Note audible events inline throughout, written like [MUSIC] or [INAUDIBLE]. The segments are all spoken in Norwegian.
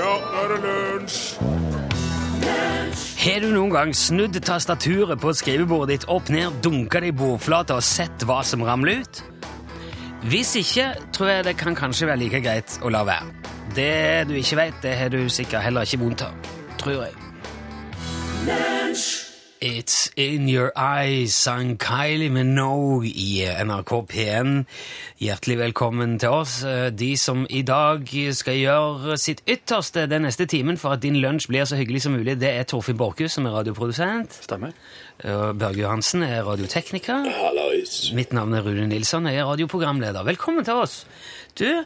Ja, nå er det lunsj! Har du noen gang snudd tastaturet på skrivebordet ditt opp ned, dunka det i bordflata og sett hva som ramler ut? Hvis ikke, tror jeg det kan kanskje være like greit å la være. Det du ikke vet, det har du sikkert heller ikke vondt av, tror jeg. It's In Your Eyes sang Kylie Minogue i NRK P1. Hjertelig velkommen til oss, eh, de som i dag skal gjøre sitt ytterste den neste timen for at din lunsj blir så hyggelig som mulig. Det er Torfinn Borchhus som er radioprodusent. Stemmer. Børge Johansen er radiotekniker. Hallois. Mitt navn er Rune Nilsson, jeg er radioprogramleder. Velkommen til oss. Du,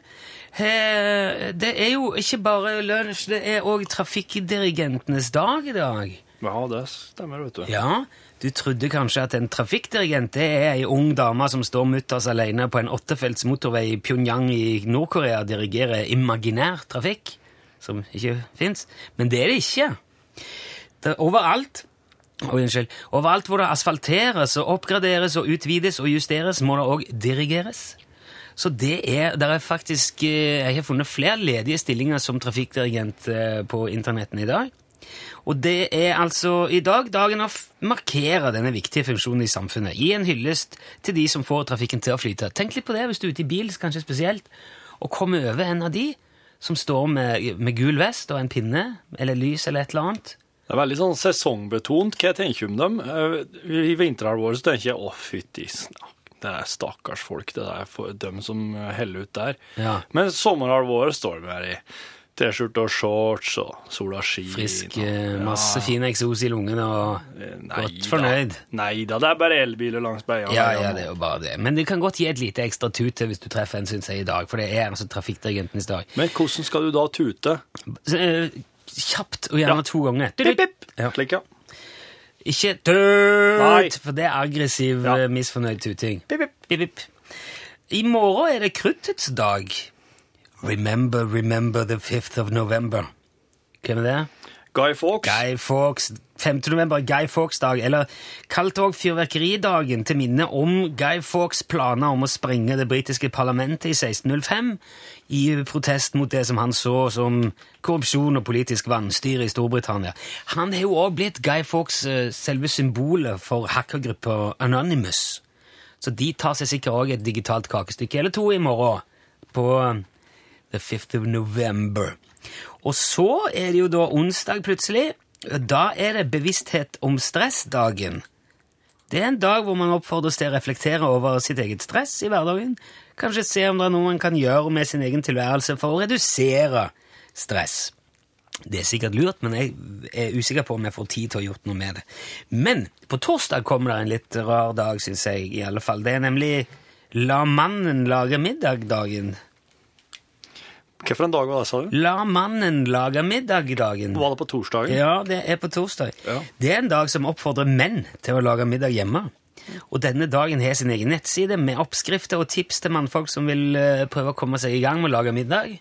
eh, det er jo ikke bare lunsj, det er òg trafikkdirigentenes dag i dag. Ja, det stemmer, vet du. Ja, du trodde kanskje at en trafikkdirigent det er ei ung dame som står mutters alene på en åttefelts motorvei i Pyongyang i Nord-Korea og dirigerer imaginær trafikk, som ikke fins. Men det er det ikke. Det er overalt Oh, unnskyld. Overalt hvor det asfalteres og oppgraderes og utvides og justeres, må det òg dirigeres. Så det er, det er faktisk eh, Jeg har funnet flere ledige stillinger som trafikkdirigent eh, på internetten i dag. Og det er altså i dag dagen å markere denne viktige funksjonen i samfunnet. Gi en hyllest til de som får trafikken til å flyte. Tenk litt på det hvis du er ute i bil, kanskje spesielt, og kommer over en av de som står med, med gul vest og en pinne eller lys eller et eller annet. Det er veldig sånn sesongbetont hva jeg tenker om dem. Eh, I vinterhalvåret så tenker jeg å, fytti det er stakkars folk, det der for dem som heller ut der. Ja. Men sommerhalvåret står vi her i T-skjorte og shorts og sola skinner. Frisk, eh, masse Ja, fin eksos i lungene og eh, nei godt fornøyd. Da. Nei da, det er bare elbiler langs beia. Ja, ja, det er jo bare det. Men det kan godt gi et lite ekstra tut hvis du treffer en, syns jeg, i dag. For det er altså trafikkdirigentens dag. Men hvordan skal du da tute? Eh, kjapt, og gjerne Ja. to ganger. Pip, pip. Ja. Slik, ja. Ikke tut, for det er aggressiv, misfornøyd tuting. Pip, pip. I morgen er det kruttets dag. Remember, remember the 5th of November. Hvem er det? Guy Fawkes. Guy Fawkes. 5. november, Guy Fawkes dag, eller kalt også fyrverkeridagen til minne om Guy Fawkes planer om å sprenge det britiske parlamentet i 1605 i protest mot det som han så som korrupsjon og politisk vanstyre i Storbritannia. Han har jo også blitt Guy Fawkes eh, selve symbolet for hackergruppa Anonymous. Så de tar seg sikkert også et digitalt kakestykke eller to i morgen på the 5th of November. Og så er det jo da onsdag plutselig. Da er det bevissthet om stressdagen. Det er en dag hvor man oppfordres til å reflektere over sitt eget stress i hverdagen. Kanskje se om det er noe man kan gjøre med sin egen tilværelse for å redusere stress. Det er sikkert lurt, men jeg er usikker på om jeg får tid til å ha gjort noe med det. Men på torsdag kommer det en litt rar dag, syns jeg. i alle fall. Det er nemlig La mannen lage middag-dagen. Hvilken dag var det, sa du? La mannen lage middag-dagen. Var det på torsdagen? Ja, det er på torsdag. Ja. Det er en dag som oppfordrer menn til å lage middag hjemme. Og denne dagen har sin egen nettside med oppskrifter og tips til mannfolk som vil eh, prøve å komme seg i gang med å lage middag.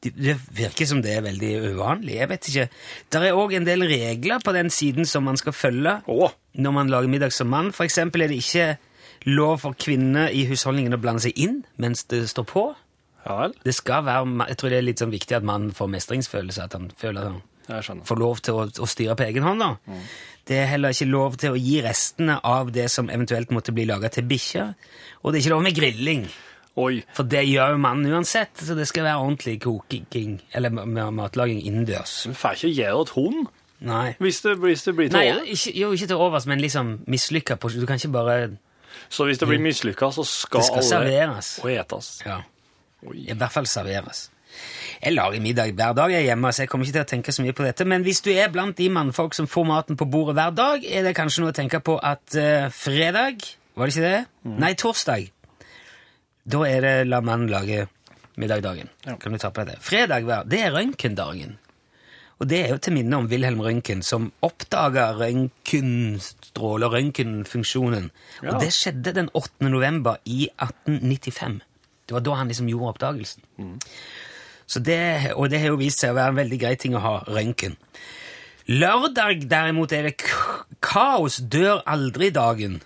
Det, virker som det er veldig uvanlig. Jeg vet ikke. Der er òg en del regler på den siden som man skal følge Å, når man lager middag som mann. For eksempel er det ikke lov for kvinner i husholdningen å blande seg inn mens det står på. Ja vel. Det skal være, Jeg tror det er litt sånn viktig at man får mestringsfølelse. At han føler at han får lov til å, å styre på egen hånd. da. Det er heller ikke lov til å gi restene av det som eventuelt måtte bli laga til bikkjer. Og det er ikke lov med grilling, Oi. for det gjør jo mannen uansett. Så det skal være ordentlig koking, eller ma- ma- matlaging innendørs. Du får ikke det til hund Nei. hvis det, hvis det blir til Nei, ikke, jo, ikke til overs, men liksom mislykka Du kan ikke bare Så hvis det blir mislykka, så skal, Det skal alle serveres. og etes. Ja. I hvert fall serveres. Jeg lager middag hver dag jeg er hjemme, så jeg kommer ikke til å tenke så mye på dette. Men hvis du er blant de mannfolk som får maten på bordet hver dag, er det kanskje noe å tenke på at uh, fredag Var det ikke det? Nei, torsdag. Da er det la mannen lage middagdagen. Kan du ta på deg det? Fredag hver, det er røntgendagen. Og det er jo til minne om Wilhelm Røntgen, som oppdaga røntgenstråler, røntgenfunksjonen. Ja. Og det skjedde den 8. november i 1895. Det var da han liksom gjorde oppdagelsen. Så det, og det har jo vist seg å være en veldig grei ting å ha røntgen. Lørdag derimot er det kaos dør aldri-dagen.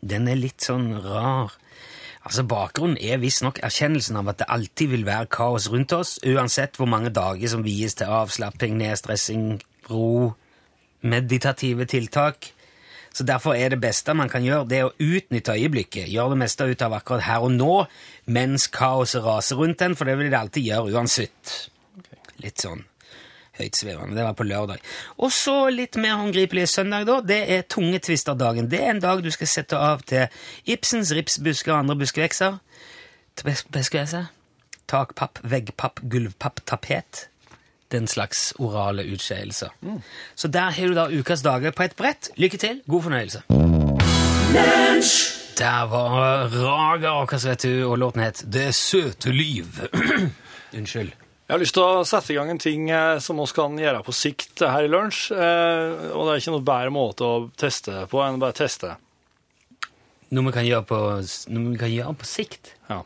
Den er litt sånn rar. Altså Bakgrunnen er visstnok erkjennelsen av at det alltid vil være kaos rundt oss, uansett hvor mange dager som vies til avslapping, nedstressing, ro, meditative tiltak. Så Derfor er det beste man kan gjøre, det er å utnytte øyeblikket. Gjøre det meste ut av akkurat her og nå, mens kaoset raser rundt en, for det vil det alltid gjøre uansett. Litt sånn høytsvevende. Det var på lørdag. Og så litt mer håndgripelig søndag, da. Det er tungetvisterdagen. Det er en dag du skal sette av til Ibsens ripsbusker og andre. Buskevekster. Takpapp, veggpapp, gulvpapp, tapet. Den slags orale utskeielser. Så der har du da ukas dager på et brett. Lykke til. God fornøyelse. Der var Raga Akas, vet du, og låten het Det søte liv. [CLEARS THROAT] Unnskyld. Jeg har lyst til å sette i gang en ting eh, som vi kan gjøre på sikt her i lunsj. Eh, og det er ikke noe bedre måte å teste på enn å bare teste. Noe vi kan gjøre på, noe vi kan gjøre på sikt. Ja.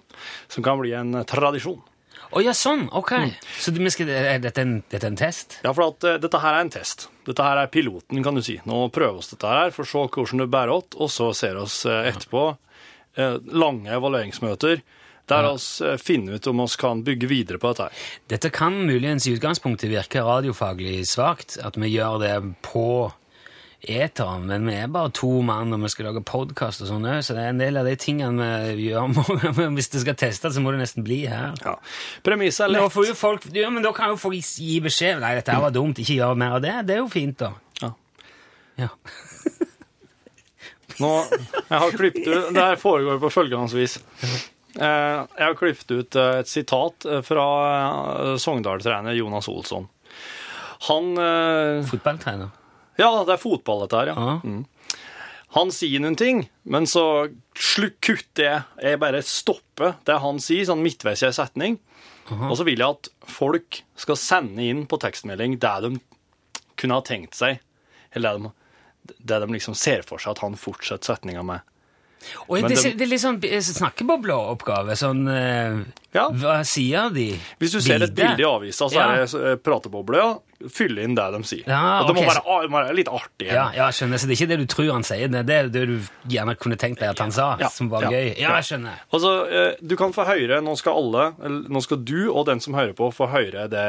Som kan bli en tradisjon. Å ja, sånn! Ok. Så du, vi skal, er dette en, dette en test? Ja, for at uh, dette her er en test. Dette her er piloten, kan du si. Nå prøver vi dette her for å se hvordan det bærer opp, og så ser vi uh, etterpå uh, lange evalueringsmøter der vi finner ut om vi kan bygge videre på dette her. Dette kan muligens i utgangspunktet virke radiofaglig svakt, at vi gjør det på eteren, men vi er bare to mann og vi skal lage podkast og sånn òg, så det er en del av de tingene vi gjør. [LAUGHS] Hvis det skal testes, så må det nesten bli her. Ja. Premisset er lett. Da, folk, ja, men da kan jo folk gi beskjed. Nei, dette her var dumt, ikke gjør mer av det. Det er jo fint, da. Ja. Ja. [LAUGHS] Nå, jeg har klippet ut, Det her foregår på følgende vis. Eh, Jeg har klippet ut eh, et sitat eh, fra Sogndal-trener Jonas Olsson. Han Fotballtrener. Ja, det er fotball, dette her, ja. Mm. Han sier noen ting, men så kutter jeg. Jeg bare stopper det han sier, sånn midtveis i en setning. Og så vil jeg at folk skal sende inn på tekstmelding det de kunne ha tenkt seg, eller det de, det de liksom ser for seg at han fortsetter setninga med. Og det, det- det er litt sånn eh, snakkebobleoppgave. Sånn eh, Ja. Hva sier de? Hvis du ser et bilde i avisa, så er det eh, prateboble, ja. Fylle inn det de sier. Ja, og det må være, det må være litt artig. Ja, ja, skjønner. Så det er ikke det du tror han sier, det er det du gjerne kunne tenkt deg at han sa, Ja, som var gøy. Ja, jeg skjønner. Altså, eh, du kan få høre, nå skal alle, eller nå skal du og den som hører på, få høre det,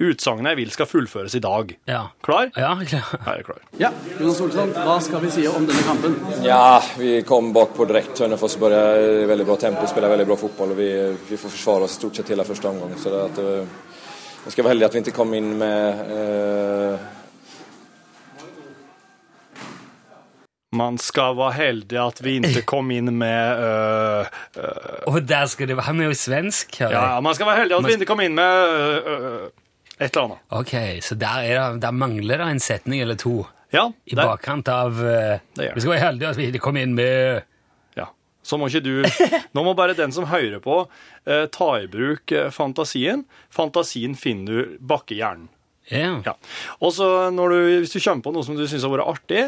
utsagnet jeg vil skal fullføres i dag. Ja. Klar? Ja, klar. Her er klar. Ja, Jonas Olsson, hva skal vi si om denne kampen? Ja, vi kom bakpå direkte. Hønefoss började i veldig bra tempo, spiller veldig bra fotball. og vi, vi får forsvare oss stort sett hele første omgang. Så det, at, eh, skal være vara heldig at vi ikke kom inn med eh, Man skal være heldig at vi ikke kom inn med øh, øh, Og der skal det Han er jo svensk, Eller? Ja, man skal være heldig at vi ikke kom inn med øh, et eller annet. Ok, så der, er det, der mangler det en setning eller to Ja, i det, bakkant av uh, Det. Vi skal være heldige at vi ikke kom inn med ja. Så må ikke du [LAUGHS] Nå må bare den som hører på, uh, ta i bruk eh, fantasien. Fantasien finner du bakke hjernen. Ja. Ja. Og så når du, hvis du kommer på noe som du syns har vært artig,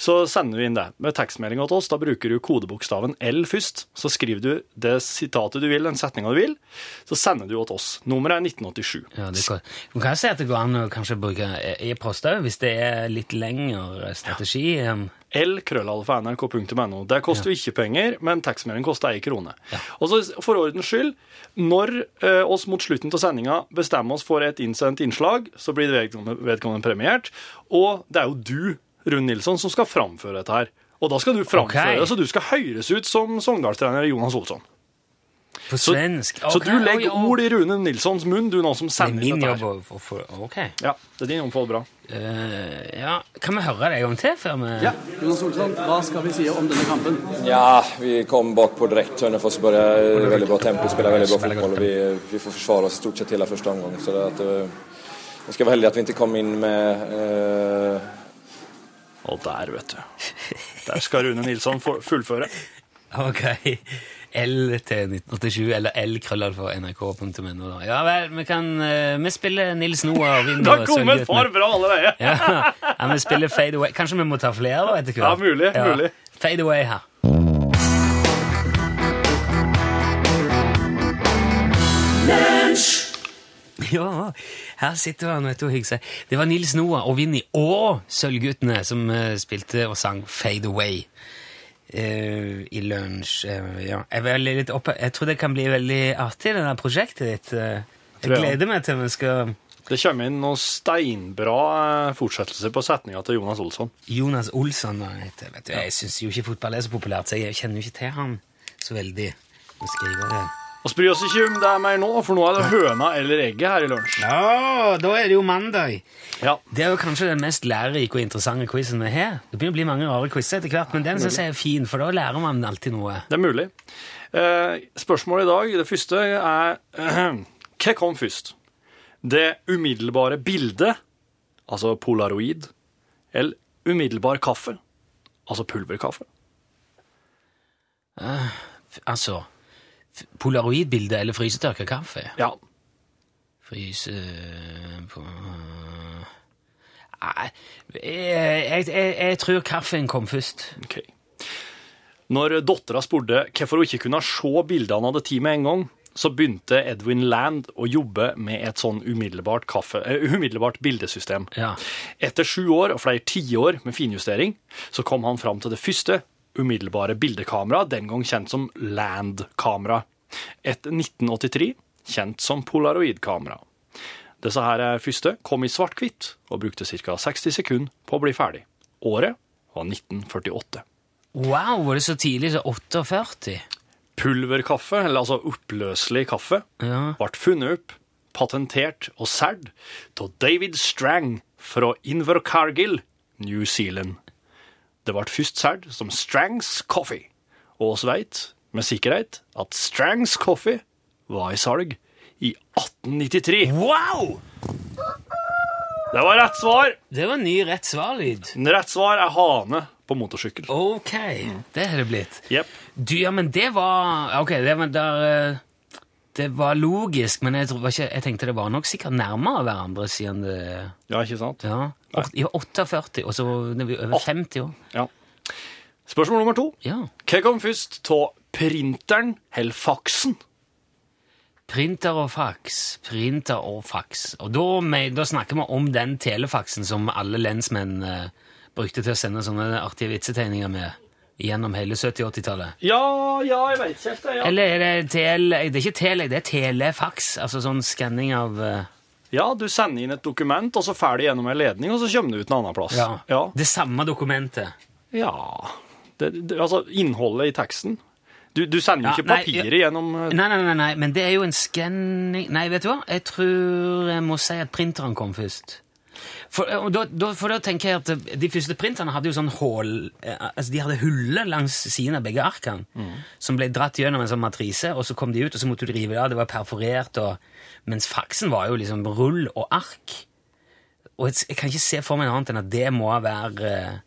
så sender du inn det med tekstmeldinga til oss. Da bruker du kodebokstaven L først. Så skriver du det sitatet du vil, den setninga du vil. Så sender du til oss. Nummeret er 1987. Ja, det kan. Man kan si at det går an å kanskje bruke e-post òg, hvis det er litt lengre strategi. enn- lkrøllalfa.nrk.no. Det koster jo ikke penger, men tekstmelding koster ei krone. Og så for ordens skyld, når eh, oss mot slutten av sendinga bestemmer oss for et innsendt innslag, så blir det vedkommende premiert. Og det er jo du, Rune Nilsson, som skal framføre dette her. Og da skal du framføre, okay. så du skal høres ut som Sogndalstrener Jonas Olsson. På svensk. Så Ok, du legger oi, oi. ord i Rune Nilssons munn, du nå som Det er sender min dette jobb å få Ok. Ja, det er din jobb, for bra. Uh, ja, Kan vi høre det en gang til før vi Ja, Jonas Olsson, hva skal vi si om denne kampen? Ja, vi kom bakpå direkte. Hønefoss började veldig väldigt bra tempo, spiller veldig bra fotball Og vi, vi får forsvare oss stort sett hele første omgang. Så det, at, uh, jag skal være heldig at vi ikke kom inn med uh... Og der, vet du. Der skal Rune Nilsson fullføre. [LAUGHS] Ok. L til 1987, eller L krøller for nrk.no. Ja vel, vi kan eh, Vi spiller Nils Noah og Det vinner har kommet et par bra allerede! Ja, ja, vi spiller Fade Away. Kanskje vi må ta flere da, etter hvert? Ja, mulig, mulig. Fade Away her. Ja, her sitter han vet du, og hygger seg. Det var Nils Noah og Vinni og Sølvguttene som eh, spilte og sang Fade Away. Eh, i lunsj. Uh, ja. Jeg, er veldig litt oppe. jeg tror det kan bli veldig artig, det der prosjektet ditt. Uh, Jeg gleder meg til vi skal Det kommer inn noen steinbra fortsettelser på setninga til Jonas Olsson. Jonas Olsson. Vet du, jeg syns jo ikke fotball er så populært, så jeg kjenner jo ikke til han så veldig. Å skriver det. Vi bryr oss ikke om det er mer nå, for nå er det høna eller egget her i lunsj. Ja, da er det jo mandag. Ja. Det er jo kanskje den mest lærerike og interessante quizen vi har. Det begynner å bli mange rare quizer etter hvert, men den synes jeg er fin, for da lærer man alltid noe. Det er mulig. Eh, spørsmålet i dag, det første, er [CLEARS THROAT] Hva kom først? Det umiddelbare bildet, altså polaroid, eller umiddelbar kaffe, altså pulverkaffe? Eh, Altså, polaroidbilde eller frysetørka kaffe? Ja. Fryse på Nei, jeg, jeg, jeg, jeg tror kaffen kom først. ok. Når dattera spurte hvorfor hun ikke kunne se bildene han hadde tid med en gang, så begynte Edwin Land å jobbe med et sånn umiddelbart, kaffe, uh, umiddelbart bildesystem. Ja. Etter sju år og flere tiår med finjustering, så kom han fram til det første umiddelbare bildekamera, den gang kjent som Land-kamera. Et 1983, kjent som polaroid-kamera. Disse her første kom i svart-hvitt og brukte ca. 60 sekunder på å bli ferdig. Året var 1948. Wow, var det så tidlig som 48? Pulverkaffe, eller altså oppløselig kaffe, Ja. ble funnet opp, patentert og solgt av David Strang fra Invercargill, New Zealand. Det ble først solgt som Strangs Coffee, og oss vet med sikkerhet at Strangs Coffee var i salg i 1893. Wow! Det var rett svar. Det var ny rett svar-lyd. Rett svar er hane på motorsykkel. Ok, det har det blitt. Yep. Du, ja, men det var Ok, det var der eh, Det var logisk, men jeg, ikke, jeg tenkte det var nok sikkert nærmere hverandre siden det Ja, ikke sant? Ja. Ja 48, og så er vi over 50 år. Ja. Spørsmål nummer to. Ja. Hva kom først av printeren eller faksen? Printer og fax. Printer og fax. Og da, med, da snakker vi om den telefaksen som alle lensmenn eh, brukte til å sende sånne artige vitsetegninger med gjennom hele 70- 80-tallet. Ja, ja, jeg vet ikke helt det. Ja. Eller er det tele... Det er ikke tele, det er telefax. Altså sånn skanning av eh, ja, du sender inn et dokument, og så får du gjennom en ledning, og så kommer det ut en annen plass. ja, Ja. Det samme dokumentet. ja. Det, det, altså, innholdet i teksten. Du, du sender jo Ja, ikke nei, papiret gjennom eh, Nei, nei, nei, nei, men det er jo en skanning Nei, vet du hva? Jeg tror jeg må si at printeren kom først. For, og da, for da tenker jeg at De første printerne hadde jo sånn hål eh, altså De hadde huller langs siden av begge arkene som ble dratt gjennom en sånn matrise, og så kom de ut, og så måtte du rive det av. Det var perforert, og, mens faksen var jo liksom rull og ark. Og jeg, jeg kan ikke se for meg noe annet enn at det må være eh,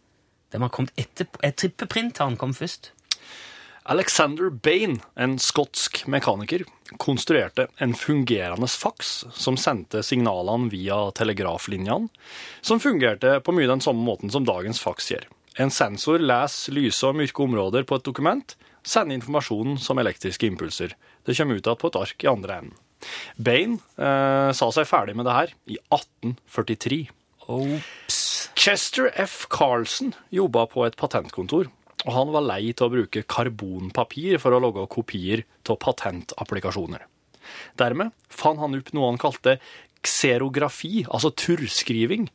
Det må ha kommet etterpå. Jeg tipper printeren kom først. Alexander Bain, en skotsk mekaniker, konstruerte en fungerende faks som sendte signalene via telegraflinjene, som fungerte på mye den samme måten som dagens faks gjør. En sensor leser lyse og mørke områder på et dokument, sender informasjonen som elektriske impulser. Det kommer ut igjen på et ark i andre enden. Bain eh, sa seg ferdig med det her i 1843. Ops. Chester F. Carlson jobba på et patentkontor, og han var lei til å bruke karbonpapir for å lage kopier av patentapplikasjoner. Dermed fant han opp noe han kalte xerografi, altså turrskriving,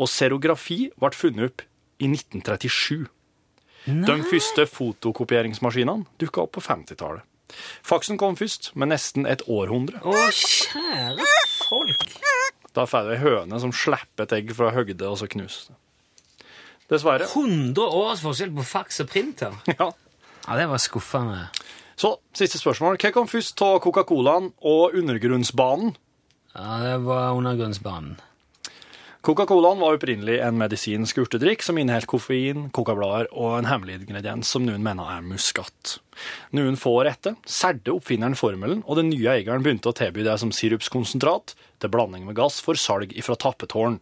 og serografi ble funnet opp i 1937. De første fotokopieringsmaskinene dukka opp på 50-tallet. Faksen kom først, med nesten et århundre. Å, kjære folk! Da får du ei høne som slipper et egg fra høgde og så knuser det. Dessverre. 100 års forskjell på fax og printer. [LAUGHS] Ja. Ja, det var skuffende. Så, siste spørsmål. Hva kom først av Coca-Colaen og undergrunnsbanen? Ja, det var undergrunnsbanen. Coca-Colaen var opprinnelig en medisinsk urtedrikk som inneholdt koffein, kokablader og en hemmelig ingrediens som noen mener er muskat. Noen få år etter særde oppfinneren formelen, og den nye eieren begynte å tilby det som sirupskonsentrat til blanding med gass for salg ifra tappetårn.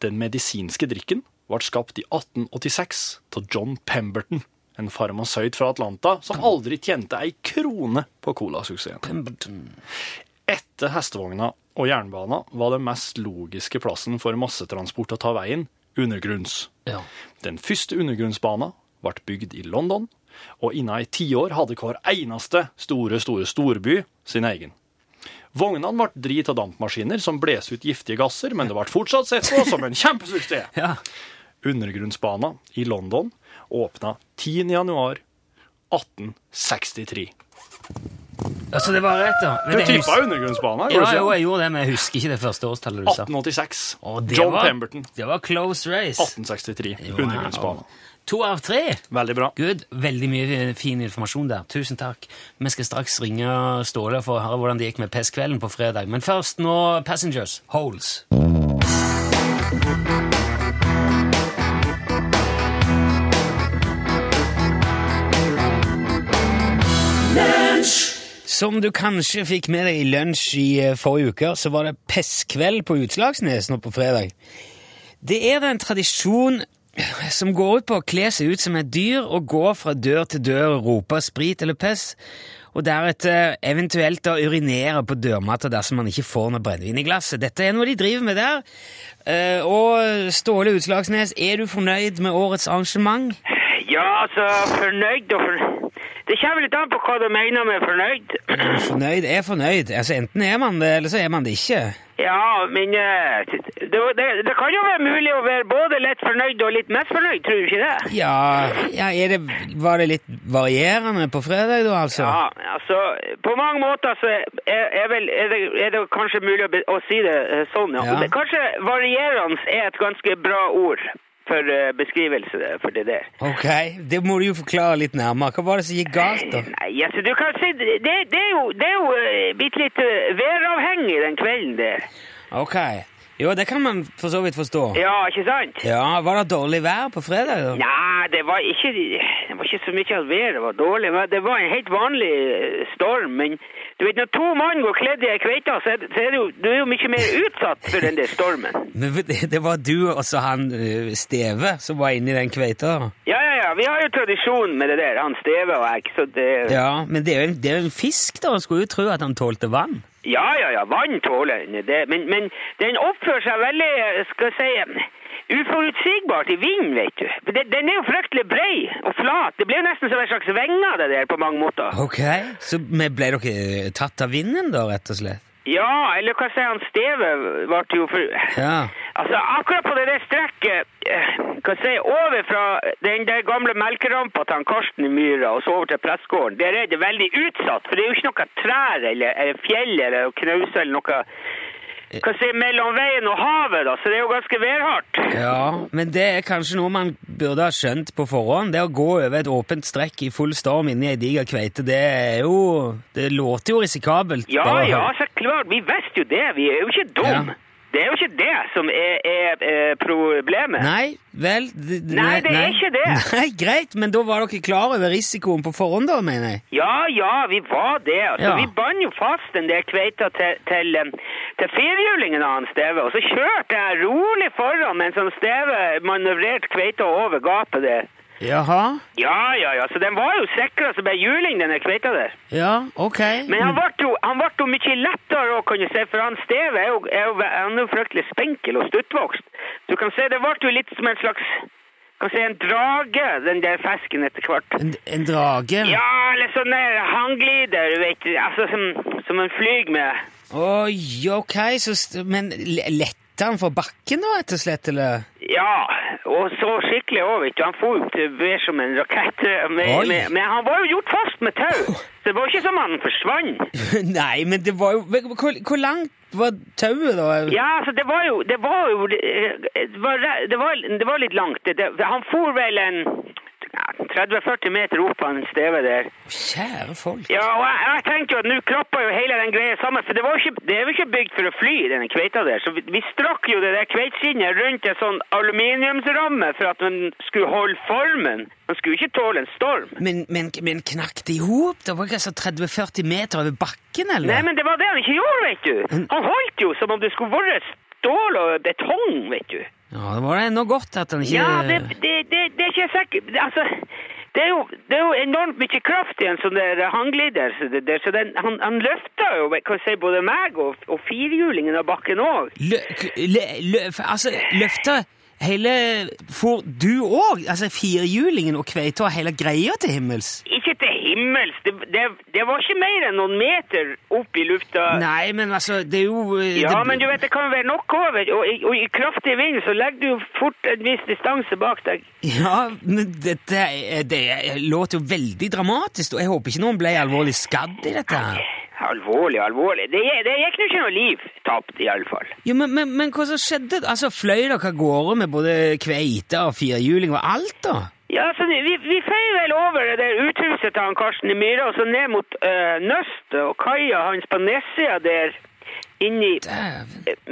Den medisinske drikken ble skapt i 1886 av John Pemberton, en farmasøyt fra Atlanta som aldri tjente ei krone på colasuksessen. Etter hestevogna og jernbana var den mest logiske plassen for massetransport å ta veien undergrunns. Ja. Den første undergrunnsbana ble bygd i London, og innen ei tiår hadde hver eneste store, store storby sin egen. Vognene ble drit av dampmaskiner som bles ut giftige gasser, men det ble fortsatt sett på som en kjempesuksess. [LAUGHS] Ja. Undergrunnsbana i London åpna 10. januar 1863. Altså, det var rett. Du Men du tippa undergrunnsbana, Ja, jo, jeg gjorde det, men jeg husker ikke det første årstallet du sa. 1886. Å, det John var- Pemberton. Det var close race. 1863. Wow. Undergrunnsbana. To av tre. Veldig bra. Good. Veldig mye fin informasjon der. Tusen takk. Vi skal straks ringe Ståle for å høre hvordan det gikk med pestkvelden på fredag. Men først nå Passengers. Holes. Som du kanskje fikk med deg i lunsj i eh, forrige uke, så var det pestkveld på Utslagsnes nå på fredag. Det er da en tradisjon som går ut på å kle seg ut som et dyr og gå fra dør til dør og rope sprit eller pess, og deretter eventuelt da urinere på dørmatta dersom man ikke får noe brennevin i glasset. Dette er noe de driver med der. Eh, Og Ståle Utslagsnes, er du fornøyd med årets arrangement? [LAUGHS] Ja, altså, fornøyd og fornøyd Det kommer litt an på hva du mener med fornøyd. [CLEARS THROAT] Fornøyd er fornøyd. Altså Enten er man det, eller så er man det ikke. Ja, men eh, det, det, det kan jo være mulig å være både litt fornøyd og litt misfornøyd, tror du ikke det? Ja, ja det, Var det litt varierende på fredag, da, altså? Ja, altså, på mange måter så er, er, vel, er, det, er det kanskje mulig å, å si det eh, sånn, ja. Ja. Kanskje varierende er et ganske bra ord for eh, beskrivelse for det der. Ok, det må du jo forklare litt nærmere. Hva var det som gikk galt, da? Nei, altså, du kan si, det, det er jo, det er jo blitt litt eh, væravhengig den kvelden der. Ok, jo, det kan man for så vidt forstå. Ja, ikke sant? Ja, Var det dårlig vær på fredag, da? Nei, det var ikke, det var ikke så mye at været var dårlig. men Det var en helt vanlig eh, storm. Men du vet, når to mann går kledd i ei kveite, så er, det, jo, du er jo mye mer utsatt for den der stormen. [LAUGHS] Men det, var du og så han øh, Steve som var inni den kveita? Ja, ja, ja. Vi har jo tradisjon med det der. Han Steve og jeg. Så det, ja. Men det er jo en, det er en fisk, da. Skulle jo tro at han tålte vann. Ja, ja, ja. Vann tåler den. Men, men den oppfører seg veldig, skal jeg si Uforutsigbart i vinden, vet du. Den, er jo fryktelig brei og flat. Det blir jo nesten som en slags vinger, det der, på mange måter. Ok, Så ble dere tatt av vinden, da, rett og slett? Ja, eller hva sier han Steve ble jo for... Ja. Altså, akkurat på det der strekket, eh, hva sier over fra den der gamle melkerampa til han Karsten i Myra og så over til pressgården, der er det veldig utsatt, for det er jo ikke noe trær eller, eller fjell eller knauser eller noe, hva si, mellom veien og havet da, så det er jo ganske værhardt. Ja, men det er kanskje noe man burde ha skjønt på forhånd. Det å gå over et åpent strekk i full storm inni ei diger kveite, det er jo Det låter jo risikabelt. Ja, ja, så klart, vi visste jo det, vi er jo ikke dumme. Ja. Det er jo ikke det som er, er, er problemet. Nei, vel Nei, Nei, det er ikke det. [LAUGHS] Nei, Greit, men da var dere klar over risikoen på forhånd, da, mener jeg? Ja, ja, vi var det. Altså, Ja. Vi bandt jo fast en del kveiter til, til, til firehjulingen av han Steve, og så kjørte jeg rolig foran mens han Steve manøvrerte kveita over gapet der. Jaha? Ja, ja, ja, så den var jo sikra som ei juling, den der kveita der. Ja, ok. Men han ble jo, han ble jo mye lettere å kunne se, for han Steve er jo, er jo, han er jo fryktelig spinkel og stuttvokst. Du kan se, det ble jo litt som en slags kan si en drage, den der fisken etter hvert. En, en drage? Ja, eller sånn der hangglider, du vet, altså som, som en flyg med. Oi, ok, så Men le- lette han for bakken, da, rett og slett, eller? Ja, og så skikkelig òg, vet du. Han for jo til vær som en rakett. Med, men han var jo gjort fast med tau, så det var ikke som han forsvant. [LAUGHS] Nei, men det var jo Hvor, hvor langt var tauet, da? Ja, altså, det var jo Det var jo Det var, det var, det var litt langt. Han for vel en ja, 30-40 meter opp på en steve der. Kjære folk. Ja, og jeg, jeg tenkte jo at nå klappa jo hele den greia sammen, for det, var ikke, det er jo ikke bygd for å fly, denne kveita der. Så vi, vi strakk jo det der kveitskinnet rundt en sånn aluminiumsramme for at den skulle holde formen. Den skulle ikke tåle en storm. Men, men, men knakk det i hop? Det var ikke altså 30-40 meter over bakken, eller? Nei, men det var det han ikke gjorde, vet du. Han holdt jo som om det skulle vært stål og betong, vet du. Ja, det var ennå godt at han ikke Ja, det, det, det, det er ikke sikkert Altså, det er, jo, det er jo enormt mye kraft i en sånn der hanglider, så, det, der, så den, han, han løfta jo kan si, både meg og, og firhjulingen av bakken òg. Lø, lø, lø, altså, løfta hele For du òg? Altså firehjulingen og kveita hele greia til himmels? Ikke til himmels. Det, det, det var ikke mer enn noen meter opp i lufta. Nei, men altså, det er jo eh, Ja, det, men du vet, det kan være nok over, og, i- og i kraftig vind så legger du jo fort en viss distanse bak deg. Ja, men dette det låter jo veldig dramatisk, og jeg håper ikke noen ble alvorlig skadd i dette. her. Alvorlig, alvorlig. Det, det gikk nå ikke noe liv tapt, i alle fall. Men, men, men hva som skjedde? Altså, Fløy dere av gårde med både kveite og firehjuling og alt, da? Ja, så vi, vi feier vel over det der uthuset til han Karsten i Myra, og så ned mot uh, Nøstet og kaia hans på nedsida der inni.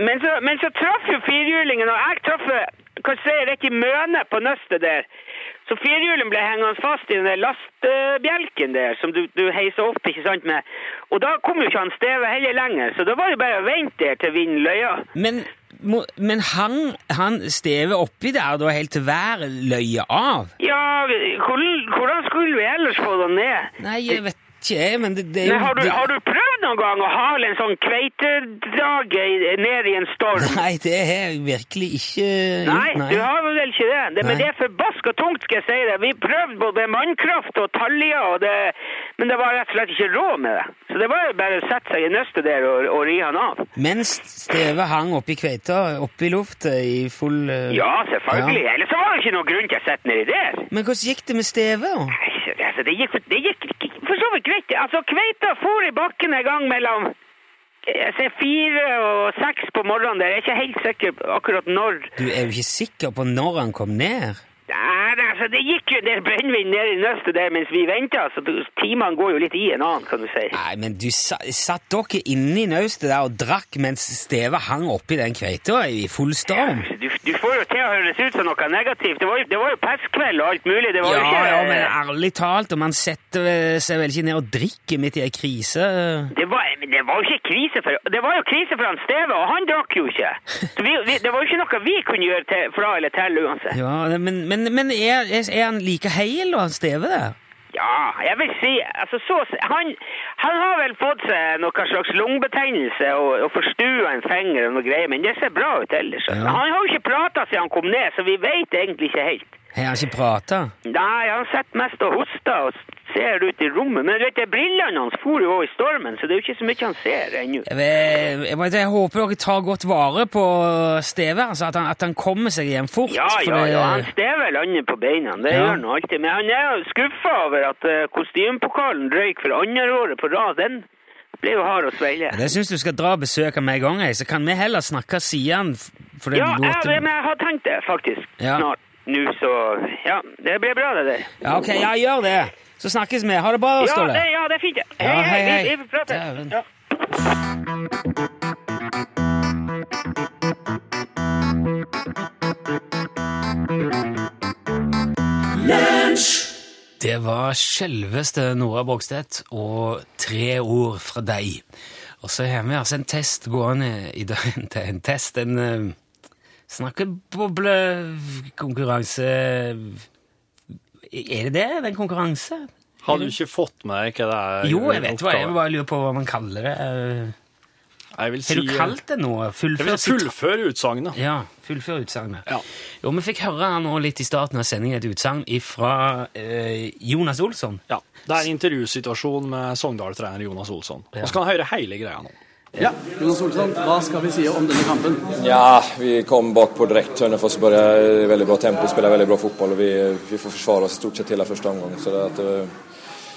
Men så, men så traff jo firehjulingen, og jeg traff hva sier jeg si, rett i mønet på nøstet der. Så firehjulen ble hengende fast i den lastebjelken der, som du, du heiser opp, ikke sant, med. Og da kom jo ikke han Steve heller lenger, så da var det bare å vente der til vinden løya. Men, må, men han, han Steve oppi der da helt til været løya av? Ja, hvordan, hvordan skulle vi ellers få den ned? Nei, jeg vet ikke, jeg, men det, det er jo Men har, du, har du prøvd noen gang å hale en sånn kveitedrage ned i en storm? Nei, det har jeg virkelig ikke Nei, Nei, du har vel ikke det. det men det er forbaska tungt, skal jeg si det. Vi prøvde både mannkraft og taljer, og det, men det var rett og slett ikke råd med det. Så det var jo bare å sette seg i nøstet der og, og ri han av. Mens Steve hang oppi kveita, oppi i lufta i full uh... Ja, selvfølgelig. Ja. Ellers var det ikke noe grunn til å sette nedi der. Men hvordan gikk det med Steve? Nei, Altså, det gikk, det gikk for så vidt greit. Altså, kveita for i bakken en gang mellom jeg ser fire og seks på morgenen der. Jeg er ikke helt sikker akkurat når. Du er jo ikke sikker på når han kom ned? Nei, altså, det gikk jo der brennevin ned i nøstet der mens vi venta, så timene går jo litt i en annen, kan du si. Nei, men du sa, satt dere inne i naustet der og drakk mens stevet hang oppi den kveita i full storm? Du, du får jo til å høres ut som noe negativt. Det var jo, det var jo pestkveld og alt mulig. Det var Ja, ikke ja, men ærlig talt, og man setter seg vel ikke ned og drikker midt i ei krise? det var, det var jo ikke krise for Det var jo krise for han Steve, og han drakk jo ikke. Vi, vi, det var jo ikke noe vi kunne gjøre til, fra eller til uansett. Ja, men, men, men er, er han like heil, og han Steve der? Ja, jeg vil si altså så, han, han har vel fått seg noe slags lungebetennelse og, og forstua en finger og noe greier, men det ser bra ut ellers. Ja. Han har jo ikke prata siden han kom ned, så vi vet egentlig ikke helt. Har han ikke prata? Nei, han sitter mest og hoster og ser ut i rommet. Men du vet, det, brillene hans for jo i stormen, så det er jo ikke så mye han ser ennå. Jeg, jeg, håper dere tar godt vare på Steve, altså at han, at han kommer seg hjem fort. Ja, ja, ja, han Steve lander på beina, det Ja. gjør han alltid. Men han er skuffa over at uh, kostymepokalen røyk for andre året på rad. Den ble jo hard å svelge. Det syns du skal dra og besøke meg en gang, så kan vi heller snakke siden. Ja, jeg, men jeg har tenkt det faktisk Ja. snart. Nå, så Ja, det blir bra, det der. Ja, ok, ja, gjør det. Så snakkes vi. Ha det bra, Ja, Ståle. det, ja, det er fint. Hei, Ja, Hei, hei, hei, hei. vi, vi prater. Ja. Det var selveste Nora Bogstedt og tre ord fra deg. Og så har vi altså en test gående i dag. [LAUGHS] En test, en uh, snakkeboblekonkurranse Er det det? Det er en konkurranse? Har du ikke fått med deg hva det er? Jo, jeg vet hva. Jeg bare lurer på hva man kaller det. Eh, Jeg vil si Har du kalt det noe? Jeg vil fullføre utsagnet. Ja, fullfør utsagnet. Ja. Jo, vi fikk høre nå litt i starten av sendingen et utsagn fra Jonas Olsson. Ja, Det er en intervjusituasjon med Sogndal-trener Jonas Olsson. Ja. Og så kan han høre hele greia nå. Ja, Jonas Olsson, hva skal vi si om denne kampen? Ja, vi kom bakpå direkte. Hønefoss började i veldig bra tempo, spiller veldig bra fotball. og vi, vi får forsvare oss i stort sett hele første omgang. Så det at,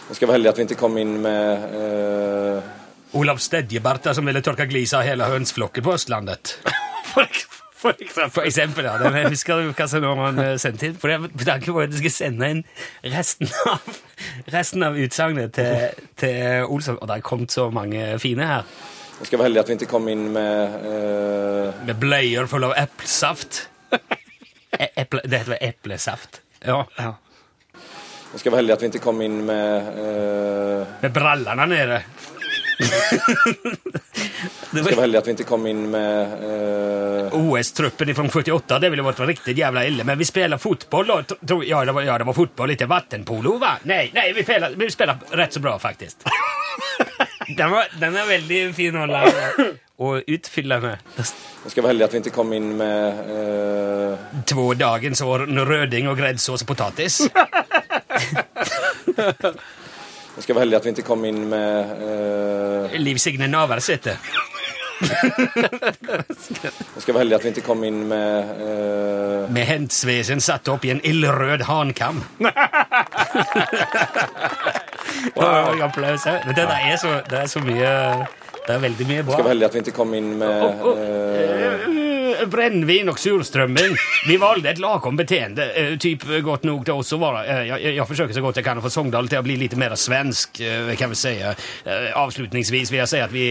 vi skal være heldige heldig att vi ikke kom inn med eh, Olav Stedjebarta som ville tørke glisa av hele hønsflokken på Østlandet. [LAUGHS] For, for eksempel. For eksempel, ja. Den, jeg husker hva som nå man eh, sendte inn. For det er ikke på at du skal sende inn resten av, resten av utsagnet til, til Olsson. Og det har kommet så mange fine her. Jag vi være heldig at vi ikke kom inn med uh... Med bleier fulle av eplesaft. E [LAUGHS] eple, det heter vel eplesaft? Ja. Nå skal vi ha [LAUGHS] heldig at vi ikke kom inn med uh... Med brallene nede. Vi skal være heldige at vi ikke kom inn med uh... OS-truppen fra 78, det ville vært riktig jævla ille. Men vi spiller tro- tro- Ja, det var, ja, det var fotball. lite vattenpolo va? Nei, nei vi spiller, vi spiller rett så bra faktiskt. [LAUGHS] Den, var, den er veldig fin å lære og utfyllende. skal ska vara heldig at vi ikke kom inn med uh... Två dagens år røding og greddsås og potatis. Jag ska vara heldig at vi ikke kom inn med uh... Liv Signe Navarsete. Jag ska vara heldig at vi ikke kom inn med uh... Med hendsvesen satt opp i en ildrød hankam. [LAUGHS] wow. applaus. òg. Men Det, der er så, det er så mye Det er veldig mye bra. Skal være heldig att vi ikke kom inn med eh, Eh, Brännvin och surströmming. Vi valgte et lagom beteende. eh, Typ godt nok til oss å være. Jeg, jeg, jag försöker så godt jeg kan å få Sogndal til å bli litt mer svensk, kan vi säga. Eh, Avslutningsvis vil jeg si at vi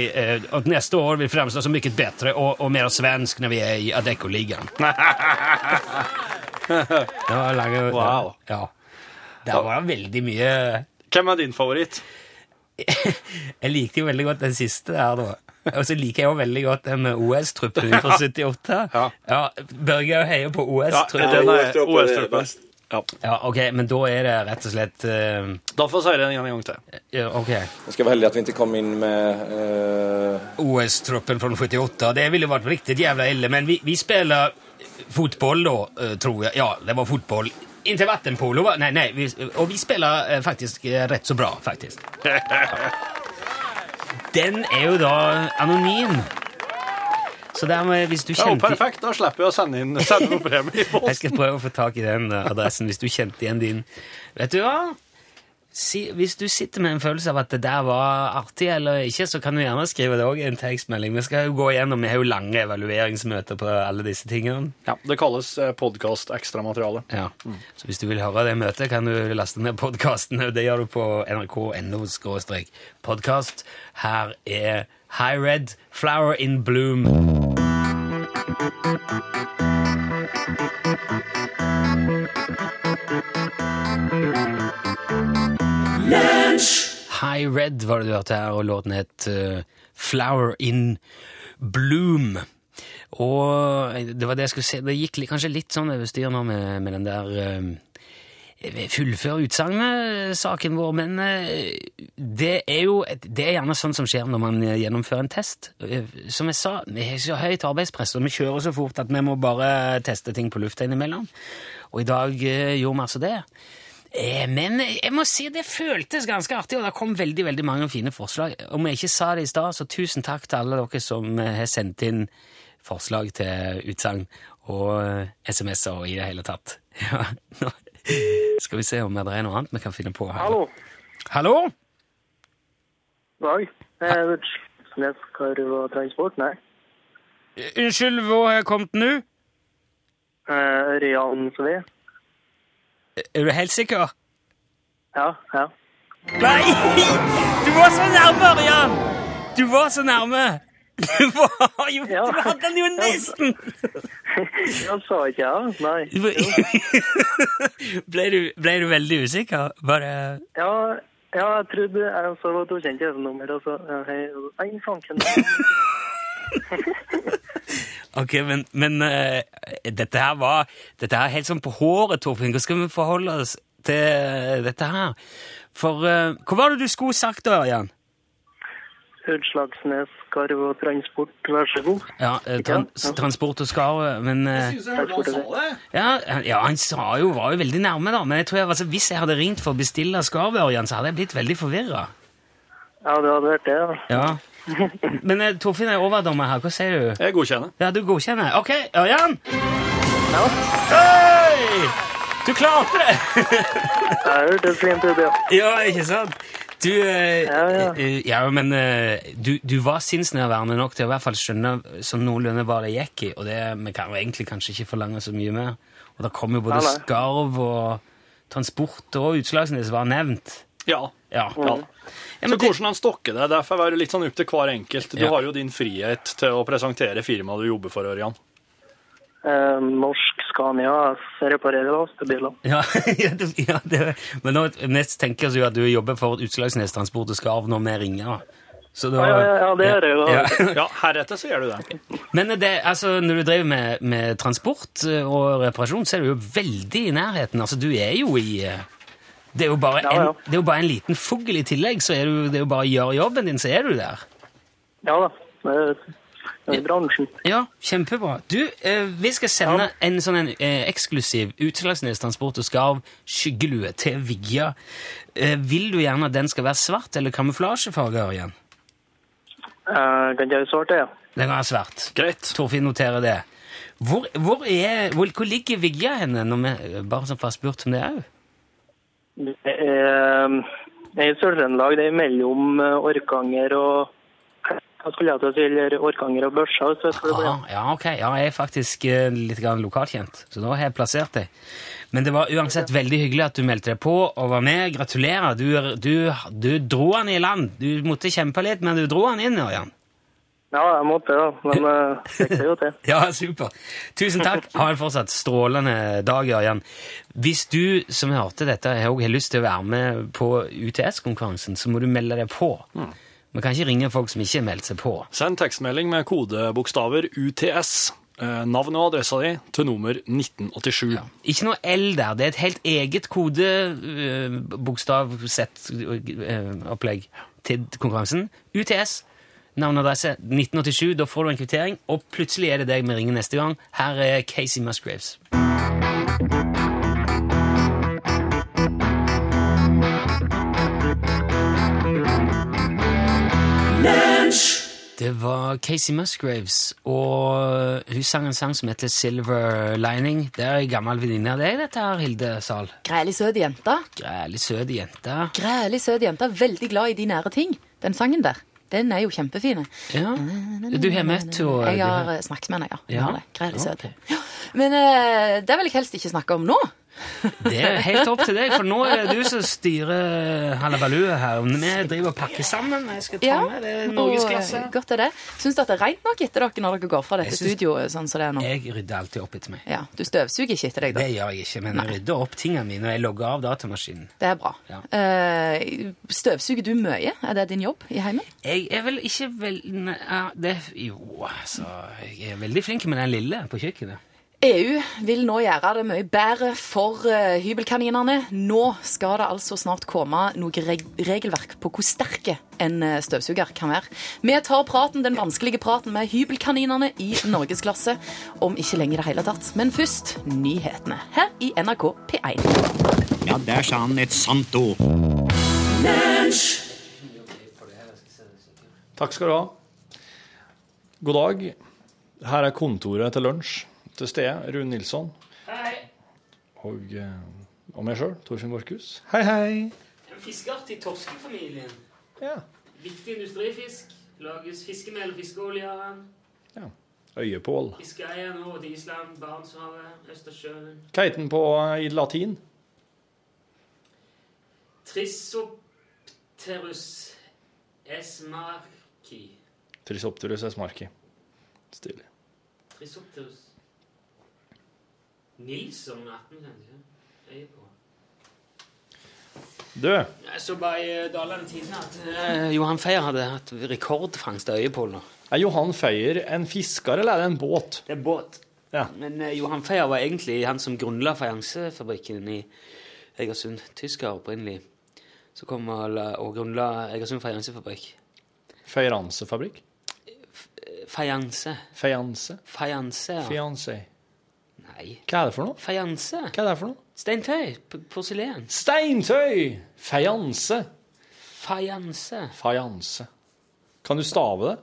at neste år vil fremstå som mye bedre og, og, mer svensk når vi er i Adeccoligaen. Det var lange, Wow. Ja. Det var veldig mye Hvem er din favoritt? [LAUGHS] Jeg likte jo veldig godt den siste der, da. Og så liker jeg jo veldig godt den med OS-truppen [LAUGHS] fra 78. Ja. Børge heier på OS-truppen. er OS-truppen. Ja. Ja, ok, men da er det rett og slett uh... Da får vi si det en gang til. ja, Ok. Jeg skal være heldig at vi ikke kom inn med uh... OS-truppen fra 78, det ville vært riktig jævla ille, men vi, vi spiller fotboll då, eh, tror jeg. Ja, det var fotboll. Inte vattenpolo, va? Nej, nej. Vi, och vi spelar eh, faktiskt eh, rätt så bra, faktiskt. [LAUGHS] Den er jo da anonym. Så dermed, hvis du kjente... Ja, perfekt. Da slipper jeg å sende inn sende noe premie i Jeg skal prøve å få tak i den adressen hvis du kjente igjen din. Vet du hva? Si, hvis du sitter med en følelse av at det der var artig eller ikke, så kan du gjerne skrive det òg i en tekstmelding. Vi skal jo gå igjennom, vi har jo lange evalueringsmøter på alle disse tingene. Ja, det kalles podkast ekstramateriale. Ja. Så hvis du vil høre det møtet, kan du laste ned podkasten. Det gjør du på nrk.no podkast. Her er High Red, Flower in Bloom. High Red var det du hørte her, og låten het eh, Flower in Bloom. Og det var det jeg skulle si. Det gikk kanskje litt sånn over styr nå med, med den der uh, Fullfør utsagnet-saken vår, men eh, det er jo det er gjerne sånn som skjer når man eh, gjennomfører en test. Eh, Som jeg sa, vi har så høyt arbeidspress, og vi kjører så fort at vi må bare teste ting på lufta innimellom. Og i dag eh, gjorde vi altså det. Eh, Men jeg må si det føltes ganske artig, og det kom veldig veldig mange fine forslag. Om jeg ikke sa det i stad, så tusen takk til alle dere som eh, har sendt inn forslag til utsagn og eh, SMS-er og i det hele tatt. [LAUGHS] Ja, nå skal vi se om det er noe annet vi kan finne på her. Hallo. Hallo? Dag. Eh, Sneskarv og transport? Nei. Unnskyld, hvor har jeg kommet nå? Ørjan Sve? Er du helt sikker? Ja, ja. Nei! Du var så nærme, Ørjan! Du var så nærme! Du var jo Ja. Du hadde den jo nesten! Jeg sa ikke ja. Nei. [LAUGHS] Ble, du, ble du veldig usikker? Bare Ja, ja jeg trodde jeg så kjente et ukjent TV-nummer, og så Nei, fanken. [LAUGHS] Ok, men, men uh, dette her var Dette her er helt sånn på håret, Torfinn. Hvordan skal vi forholde oss til dette her? For uh, Hva var det du skulle sagt da, Jan? Utslagsnes, Skarv og transport, vær så god. Ja, eh, tran Ja, ja. transport og skarv, men eh, ja, ja, han sa jo, var jo veldig nærme, da. Men jeg tror jeg, altså, hvis jeg hadde ringt for å bestille skarv, Ørjan, så hadde jeg blitt veldig forvirra. Ja, det hadde vært det, ja. Ja. [LAUGHS] Men eh, Torfinn er overdommer her. Hva sier du? Jeg godkjenner. Ja, du godkjenner? OK, Ørjan! Ja, Hei! Du klarte det! det hørtes fint ut, ja. Ja, ikke sant? Du, eh, Ja, ja. eh, ja, men eh, du, du var sinnsnærværende nok til å i hvert fall skjønne sånn noenlunde hva det gikk i, og det vi kan jo egentlig kanskje ikke forlange så mye mer. Og det kom jo både Nei, nei. skarv og transport og Utslagsnes var nevnt. Ja. Ja. ja. Ja, Så hvordan han stokker det, derfor er det litt sånn opp til hver enkelt. Du Ja. har jo din frihet til å presentere firmaet du jobber for, Ørjan. Eh, norsk Scania reparerer lastebiler. ja, [LAUGHS] ja, det, ja, det, men nå mest tenker jo at du jobber for Utslagsnes Transport og Skarv når vi ringer. Så da, Ja, ja, ja, det gjør jeg jo. Ja. [LAUGHS] Ja, heretter så gjør du det. Men det, altså, når du driver med, med transport eh, og reparasjon, så er du jo veldig i nærheten. Altså, du er jo i eh, Det er jo bare, Ja, en, det er jo bare en liten fugl i tillegg, så er du, det er jo bare å gjøre jobben din, så er du der. Ja da. Det er, er bransjen. Ja, kjempebra. Du, eh, vi skal sende en sånn en, eh, eksklusiv Utslagsnes Transport og Skarv skyggelue til Vigja. Eh, vil du gjerne at den skal være svart eller kamuflasjefarge, igjen? Eh, kan være jeg svare ja? Den er svart. Greit. Torfinn noterer det. Hvor, hvor, er, hvor, hvor ligger Vigja henne, når vi, bare som fast spurt om det òg? Det er, det er i Sør-Trøndelag. Det er mellom eh, Orkanger og Hva skulle jeg til å si? Eller Orkanger og Børsa. Ja, ja, ok. Ja, jeg er faktisk eh, litt lokalkjent, så da har jeg plassert deg. Men det var uansett veldig hyggelig at du meldte deg på og var med. Gratulerer. Du, du, du dro han i land. Du måtte kjempe litt, men du dro han inn, Ørjan. Ja, jeg måtte da, men uh, fikk det jo [LAUGHS] til. Ja, super. Tusen takk. Ha en fortsatt strålende dag, Ørjan. Hvis du som hørte dette, òg har lyst til å være med på UTS-konkurransen, så må du melde deg på. Vi kan ikke ringe folk som ikke har meldt seg på. Send tekstmelding med kodebokstaver UTS, Navnet navn og adressa di, til nummer 1987. Ikke noe L der. Det er et helt eget kodebokstavsett-opplegg til konkurransen. UTS, navn og adresse 1987. Da får du en kvittering, og plutselig er det deg vi ringer neste gang. Her er Casey Musgraves. Det var Casey Musgraves, og hun sang en sang som heter Silver Lining. Det er ei gammel venninne av deg, dette her, Hilde Sahl. Grælig søt jente. Grælig søt jente. Grælig søt jente. Veldig glad i de nære ting. Den sangen der. Den er jo kjempefin. Ja. Du har møtt henne? Jeg har eh, snakket med henne, ja. Ja. det. Søt. Ok. Ja. Men eh, det vil jeg helst ikke snakke om nå. Det er helt opp til deg, for nå er det du som styrer halabalooet her. Vi driver og pakker sammen. Jeg skal ta Ja, med det norgesklasse. Godt er det. Syns at det er rent nok etter dere når dere går fra dette studioet sånn som det er nå? Jeg rydder alltid opp etter meg. Ja, Du støvsuger ikke etter deg, da? Det gjør jeg ikke, men jeg rydder opp tingene mine, og jeg logger av datamaskinen. Det er bra. Ja. Uh, støvsuger du mye? Er det din jobb i heimen? Jeg er vel ikke vel... Nei, det, jo, altså Jeg er veldig flink med den lille på kjøkkenet. EU vil nå gjøre det mye bedre for eh, hybelkaninene. Nå skal det altså snart komme noe regelverk på hvor sterke en eh, støvsuger kan være. Vi tar praten, den vanskelige praten med hybelkaninene i norgesklasse om ikke lenge i det hele tatt. Men først nyhetene her i NRK P1. Ja, der sa han et sant ord. Takk skal du ha. God dag. Her er kontoret til lunsj til stede. Rune Nilsson. Hei. Og, eh, og meg sjøl, Torfinn Borchhus. Hei, hei. En fiskeart i torskefamilien. Ja. Viktig industrifisk. Lages fiskemel og fiskeolje av den. ja. Øyepål. Fiskeeier nå til Island, Barentshavet, Østersjøen. Hva heter den på eh, i latin? Trisopterus esmarki. Trisopterus esmarki. Stilig. Trisopterus. Nilsson 18, kanskje? Øye på. Du, Jeg så bare i eh, Dalane Tidende at eh, Johan Feier hadde hatt rekordfangst av øyepål nå. er Johan Feier en fisker, eller er det en båt? Det er båt. Ja. Men eh, Johan Feier var egentlig han som grunnla fajansefabrikken i Egersund. Tysker opprinnelig. Så kom han og grunnla Egersund fajansefabrikk. Feieransefabrikk? Fajanse. Feianse? Fajanse, ja. Fiancé. Nei. Hva er det for noe? Fajanse. Hva er det for noe? Steintøy. P- Porselen. Steintøy! Fajanse. Fajanse. Fajanse. Kan du stave det?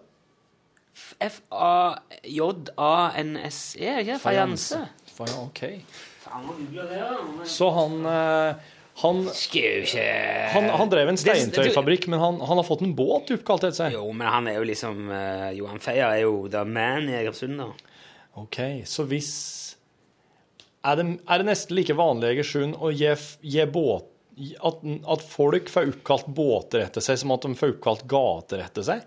F-a-j-a-n-s-e, ikke det? Fajanse. Fa- OK. Så han eh, han, han, han drev en steintøyfabrikk, men han, han har fått en båt oppkalt etter seg. Jo, men han er jo liksom uh, Johan Feier er jo the man i Egersund, da. OK, så hvis Er det, er det nesten like vanlig i Egersund å gi, gi båt at, at folk får oppkalt båter etter seg, som at de får oppkalt gater etter seg?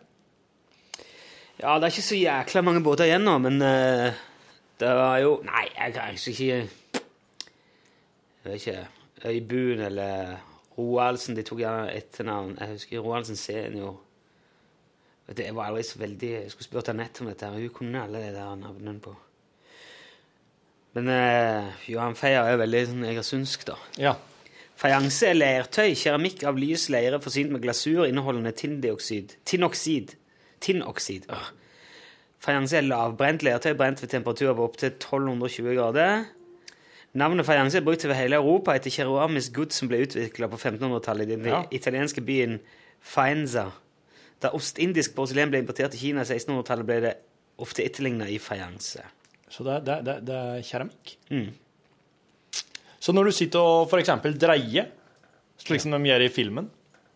Ja, det er ikke så jækla mange båter igjen nå, men uh, det var jo Nei, jeg kan ikke Jeg vet ikke Øybuen eller Roaldsen. De tok gjerne etternavn. Jeg husker Roaldsen senior. Jeg var aldri så veldig Jeg skulle spurt Anette om dette. Hun kunne alle de der navnene på. Men eh, Johan Feier er veldig sånn egersundsk, da. Ja. Fajanse er leirtøy, keramikk av lys leire forsynt med glasur inneholdende tinndioksid. Tinnoksid. Tinnoksid. Åh. Fajanse er lavbrent leirtøy brent ved temperaturer på opptil 1220 grader. Navnet fajanse er brukt over hele Europa etter keramisk gods som ble utvikla på 1500-tallet i den Ja. italienske byen Faenza. Da ostindisk porselen ble importert til Kina i 1600-tallet, ble det ofte etterligna i fajanse. Så det, det, det, det er keramikk. Mm. Så når du sitter og eksempel dreier, slik som de gjør i filmen,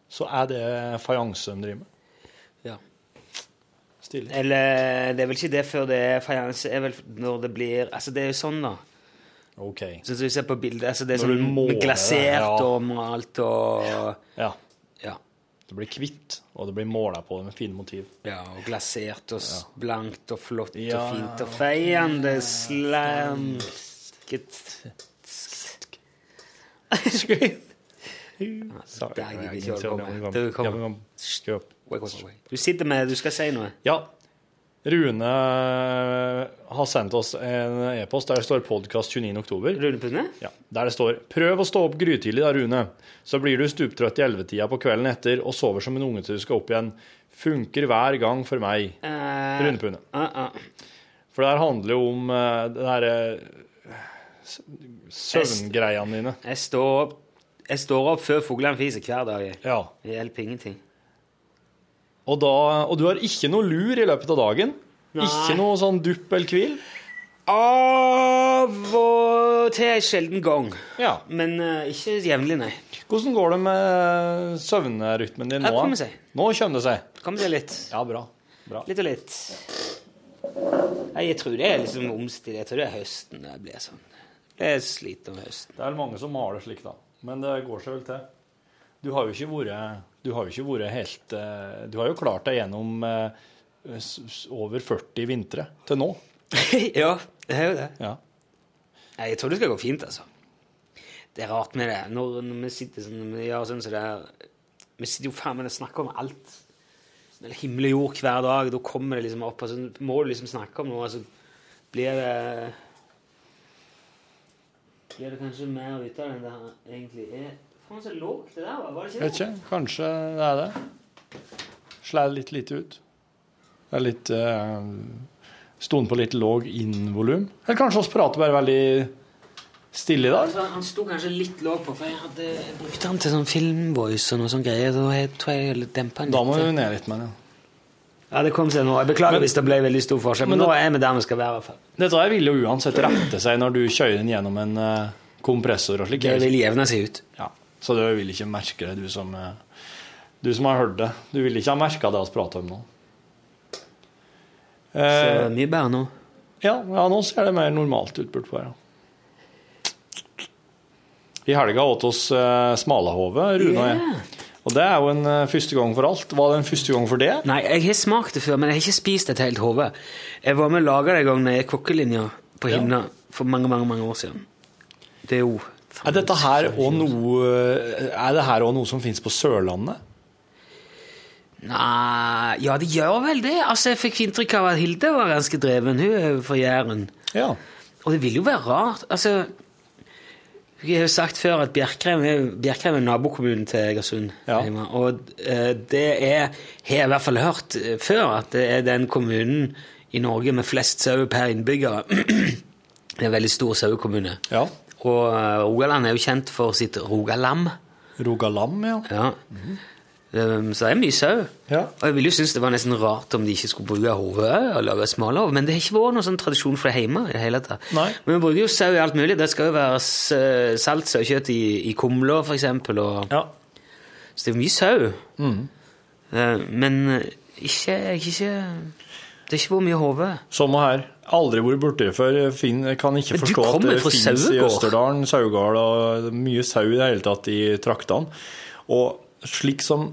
så er det fajanse de driver med. Ja. Stilig. Eller det er vel ikke det før det er fajanse, er vel når det blir Altså, det er jo sånn, da. OK. Så du ser på bildet, altså det er Når sånn glasert ja. og malt og Ja. Ja. Det blir hvitt, og det blir måla på med fine motiv. Ja, og glasert og ja. blankt og flott Ja, og fint og feiende slamsket [LAUGHS] Sorry. Du sitter med Du skal si noe. Ja. Rune eh, har sendt oss en e-post der det står 'podkast 29. oktober'. Rune Pune? Ja, der det står 'Prøv å stå opp grytidlig da, Rune'. Så blir du stuptrøtt i ellevetida på kvelden etter og sover som en unge til du skal opp igjen. Funker hver gang for meg. Uh, Rune Pune. Uh, uh. For det her handler jo om eh, det derre søvngreiene dine. Jeg står opp Jeg står opp før fuglene fiser hver dag. Ja. Det hjelper ingenting. Og, da, og du har ikke noe lur i løpet av dagen? Nei. Ikke noe sånn dupp eller hvil? Av og til en sjelden gang. Ja. Men uh, ikke jevnlig, nei. Hvordan går det med søvnrytmen din nå? Kommer seg. Nå kommer det seg. Kommer seg litt. Ja, bra. bra. Litt og litt. Nei, jeg tror det er liksom omstilt. Jeg tror det er høsten det blir sånn. Jeg er sliten av høsten. Det er mange som maler slik, da. Men det går seg vel til. Du har jo ikke vært, du har jo ikke vært helt eh, Du har jo klart deg gjennom eh, over 40 vintre til nå. [LAUGHS] ja, det er jo det. Ja. Jeg tror det skal gå fint, altså. Det er rart med det. Når, når vi sitter sånn, vi gjør sånn som det er Vi sitter jo faen meg og snakker om alt. Eller himmel og jord hver dag. Da kommer det liksom opp, og så må du liksom snakke om noe, så blir det Blir det kanskje mer ut av det enn det egentlig er. Faen, så lågt det der var. Var det ikke Vet ikke. Kanskje det er det. Slår litt lite ut. Det er litt uh, Stående på litt låg inn-volum. Eller kanskje oss prater bare veldig stille i dag? Altså, han sto kanskje litt låg på, for jeg hadde brukt han til sånn filmvoice og noe sånn greier. Da tror jeg dempa han Da må litt. vi ned litt, med ja. Ja, det kom seg nå. Jeg beklager Men- hvis det ble veldig stor forskjell, men, Men nå er vi der vi skal være. i hvert fall. Dette her vil jo uansett rette seg når du kjører den gjennom en uh, kompressor og slik. Det vil jevne seg ut. Ja, så du vil ikke merke det, du som, eh, du som har hørt det. Du vil ikke ha merka det vi prater om nå. Så Eh, mye bedre nå. ja, ja, nå ser det mer normalt ut bortpå her. I helga åt oss eh, smalahove, Rune og jeg. Og det er jo en uh, første gang for alt. Var det en første gang for det? Nei, jeg har smakt det før, men jeg har ikke spist et helt hode. Jeg var med og laga det en gang da jeg gikk kokkelinja på Ja. For mange, mange mange år siden. Det er jo Er dette her òg noe, noe som fins på Sørlandet? Nei Ja, det gjør vel det. Altså, Jeg fikk inntrykk av at Hilde var ganske dreven. Hun er fra Jæren. Ja. Og det vil jo være rart. Altså Jeg har jo sagt før at Bjerkreim er, Bjerkreim er nabokommunen til Egersund. Ja. Og eh, det er, har jeg i hvert fall hørt eh, før, at det er den kommunen i Norge med flest sauer per innbygger. [CLEARS THROAT] det er en veldig stor sauekommune. ja. Og eh, Rogaland er jo kjent for sitt rogalam. Rogalam, ja. Ja. Um, så det er mye sau. Ja. Og jeg ville jo synes det var nesten rart om de ikke skulle bruke hodet og lage smalahove, men det har ikke vært noen sånn tradisjon for det hjemme. i det hele tatt. Nei. Men vi bruker jo sau i alt mulig. Det skal jo være salt sauekjøtt i, i kumler, for eksempel. Og, ja. Så det er mye sau. Mm. Eh, men ikke, ikke Det er ikke hvor mye hode. Samme her. Aldri vært borti før. Finn, kan ikke forstå at det fins i. Østerdalen, Saugard og mye sau i det hele tatt i traktene. Og slik som,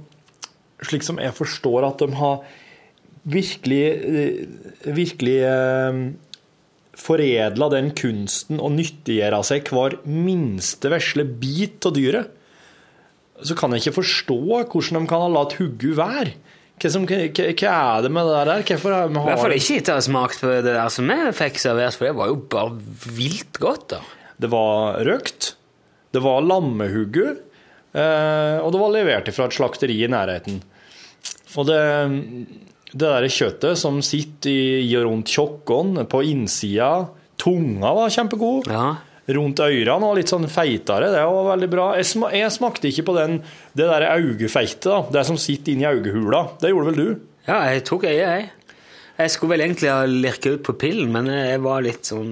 slik som jeg forstår at de har virkelig, eh, virkelig eh, foredla den kunsten og nyttiggjøre seg hver minste vesle bit av dyret, så kan jeg ikke forstå hvordan de kan ha latt hodet være. Hva, som, hva, hva er det med det der? Hvorfor har vi I hvert fall ikke etter å ha smakt på det der som vi fikk servert, for det var jo bare vilt godt. da. Det var røkt. Det var lammehugge, eh, og det var levert fra et slakteri i nærheten. Og det, det der kjøttet som sitter i, og rundt kjokken, på innsida Tunga var kjempegod. Rundt ørene var litt sånn feitere. Det var veldig bra. Jeg, sm jeg smakte ikke på den, det der augefeitet, da. Det som sitter inni augehula. Det gjorde vel du? Ja, jeg tok øyet, jeg. Jeg skulle vel egentlig ha lirka ut på pillen, men jeg var litt sånn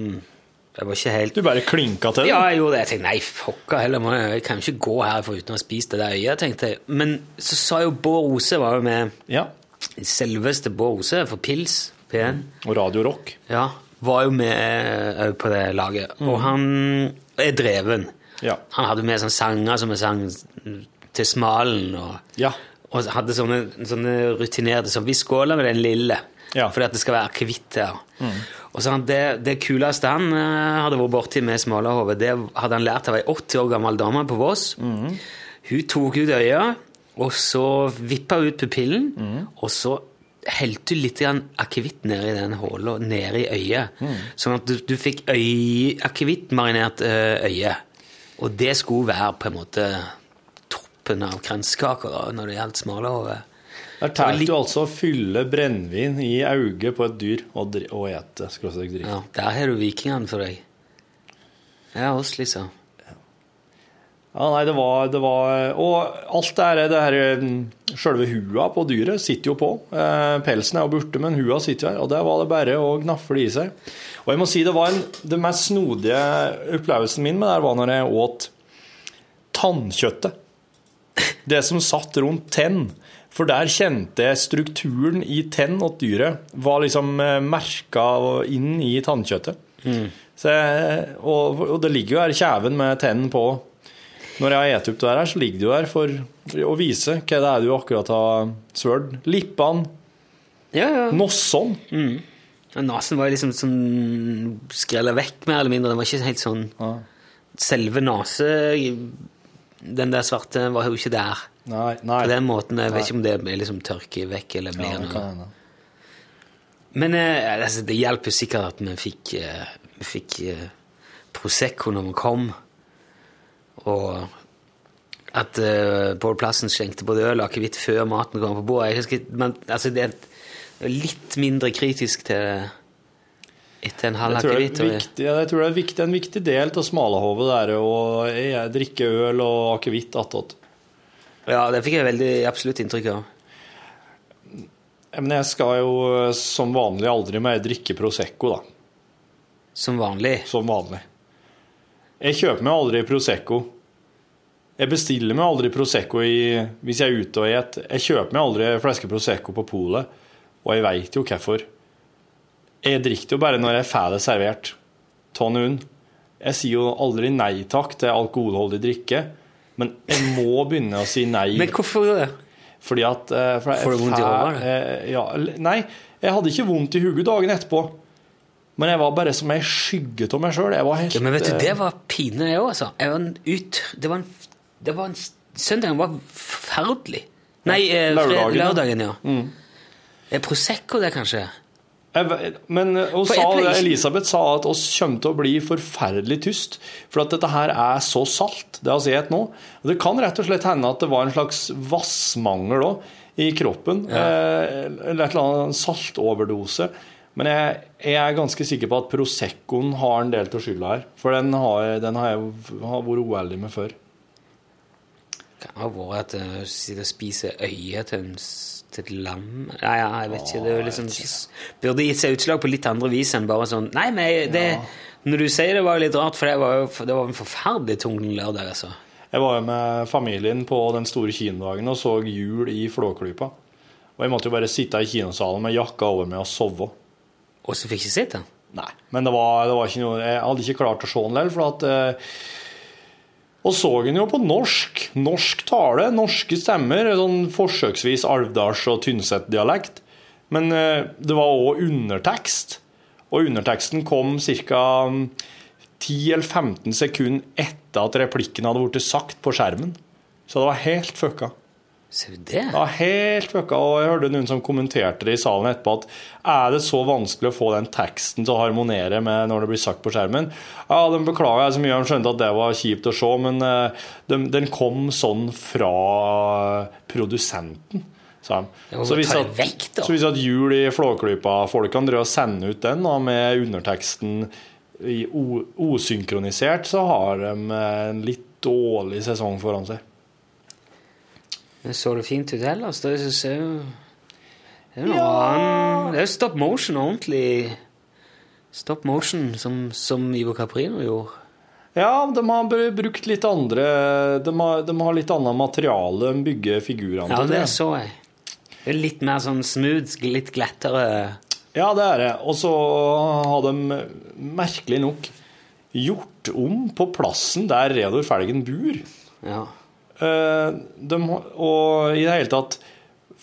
Jeg var ikke helt Du bare klinka til den? Ja, jeg gjorde det. Jeg tenkte nei, pokker heller, jeg, kan ikke gå herfra uten å ha spist det der øyet, tenkte jeg. Men så sa jo Bård Ose var jo med Ja. Selveste Bård Ose for Pils P1. Og Radio Rock. Ja, var jo med på det laget. Og han er dreven. Ja. Han hadde med sånne sanger som vi sang til Smalen, og, Ja. og hadde sånne, sånne rutinerte som Vi skåler med den lille, fordi at det skal være akevitt her. Og så han, det, det kuleste han eh, hadde vært borti med smalahove, det hadde han lært av ei 80 år gammel dame på Voss. Hun tok ut øya, og så vippa ut pupillen, og så helte du litt akevitt ned i den håla, nede i øyet. Sånn at du, du fikk akevittmarinert eh, øye. Og det skulle være på en måte toppen av kranskaker når det gjaldt smalahove. Der tar du altså å fylle brennevin i auget på et dyr og, og ete. Ja, der har du vikingene for deg. Ja, oss, liksom. Ja, nei, det var, det var Og alt det her, det her mm, Selve hua på dyret sitter jo på. Eh, pelsen er jo borte, men hua sitter her. Og der var det bare å gnafle i seg. Og jeg må si det var en, det mest snodige opplevelsen min med det her var når jeg åt tannkjøttet. Det som satt rundt tenn. For der kjente jeg strukturen i tenn og dyret var liksom merka inn i tannkjøttet. Så jeg, og, og det ligger jo her kjeven med tenn på. Når jeg har spist opp det her, så ligger det jo her for å vise hva det er du akkurat har svørt. Lippene. Ja, ja. Nossene. Mm. Nesen var liksom sånn skrella vekk, mer eller mindre. Den var ikke helt sånn Selve nase Den der svarte var jo ikke der. Nei, nei. På den måten. Jeg Nei. vet ikke om det er liksom tørke vekk eller blir Ja, noe. hende. Men eh, altså, det hjelper jo sikkert at vi fikk, eh, vi fikk eh, Prosecco når vi kom. Og at uh, Bård Plassen skjenkte både øl og akevitt før maten kom på bordet. Jeg husker, men, altså, det er litt mindre kritisk til etter en halv akevitt. Jeg, jeg tror det er viktig, en viktig del av smalahovet det er å eh, drikke øl og akevitt attåt. Ja, det fikk jeg veldig absolutt inntrykk av. Men jeg skal jo eh, som vanlig aldri mer drikke Prosecco, da. Som vanlig? Som vanlig. Jeg kjøper meg aldri Prosecco. Jeg bestiller meg aldri Prosecco i, hvis jeg er ute og et. Jeg kjøper meg aldri en flaske Prosecco på polet, og jeg veit jo hvorfor. Jeg drikker jo bare når jeg får det servert. Ta unn. Jeg sier jo aldri nei takk til alkoholholdig drikke, men jeg må begynne å si nei. Men hvorfor det? Fordi at eh, for jeg Får du vondt i hodet, eh, Ja, nei, jeg hadde ikke vondt i hodet dagen etterpå. Men jeg var bare som ei skygge av meg sjøl. Jeg var helt Ja, men vet du, eh, det var pinlig, det òg, altså. Jeg var en ut... Det var en, det var en Søndagen var forferdelig. Nei, eh, Lørdagen, lørdagen, ja. Mm. Er Prosecco det, kanskje? Men eh, hun sa, jeg Elisabeth sa at oss kommer til å bli forferdelig tyst, for at dette her er så salt, det vi har spist nå. Og det kan rett og slett hende at det var en slags vassmangel òg i kroppen. Eh, eller et eller annet saltoverdose. Men jeg, jeg er ganske sikker på at Proseccoen har en del av skylda her. For den har, den har jeg har vært uheldig med før. Kan ha vært at hun sitter og spiser øyet til, et lam Nei, ja, jeg vet ikke. Det er liksom, burde gitt seg utslag på litt andre vis enn bare sånn Nei, men det, når du sier det, var jo litt rart, for det var jo det var en forferdelig tung lørdag, altså. Jeg var jo med familien på den store kinodagen og så jul i Flåklypa. Og jeg måtte jo bare sitte i kinosalen med jakka over meg og sove. Og så fikk ikke sett den? Nei, men det var, det var ikke noe Jeg hadde ikke klart å se den likevel, for at eh, Og så han jo på norsk. Norsk tale, norske stemmer. Sånn forsøksvis Alvdals- og Tynset-dialekt. Men eh, det var òg undertekst. Og underteksten kom ca. 10 eller 15 sekunder etter at replikken hadde blitt sagt på skjermen. Så det var helt fucka. Ser du det? Ja, helt fucka. Og jeg hørte noen som kommenterte det i salen etterpå, at er det så vanskelig å få den teksten til å harmonere med når det blir sagt på skjermen? Ja, de beklager jeg så mye, de skjønte at det var kjipt å se, men de, den, kom sånn fra produsenten. sa de. Så hvis at, vekk, så hvis at Jul i Flåklypa-folkene drev og sende ut den da, med underteksten i o- osynkronisert, så har de en litt dårlig sesong foran seg. Det så det fint ut ellers. Det ser jo Det er jo noe annet Det er jo stop motion, ordentlig stop motion, som, som Ivo Caprino gjorde. Ja, de har brukt litt andre De har, de har litt annet materiale enn bygge figurene Ja, det så jeg. Det er litt mer sånn smooth, litt glattere Ja, det er det. Og så har de merkelig nok gjort om på plassen der Reodor Felgen bor. Ja. Eh, De, og i det hele tatt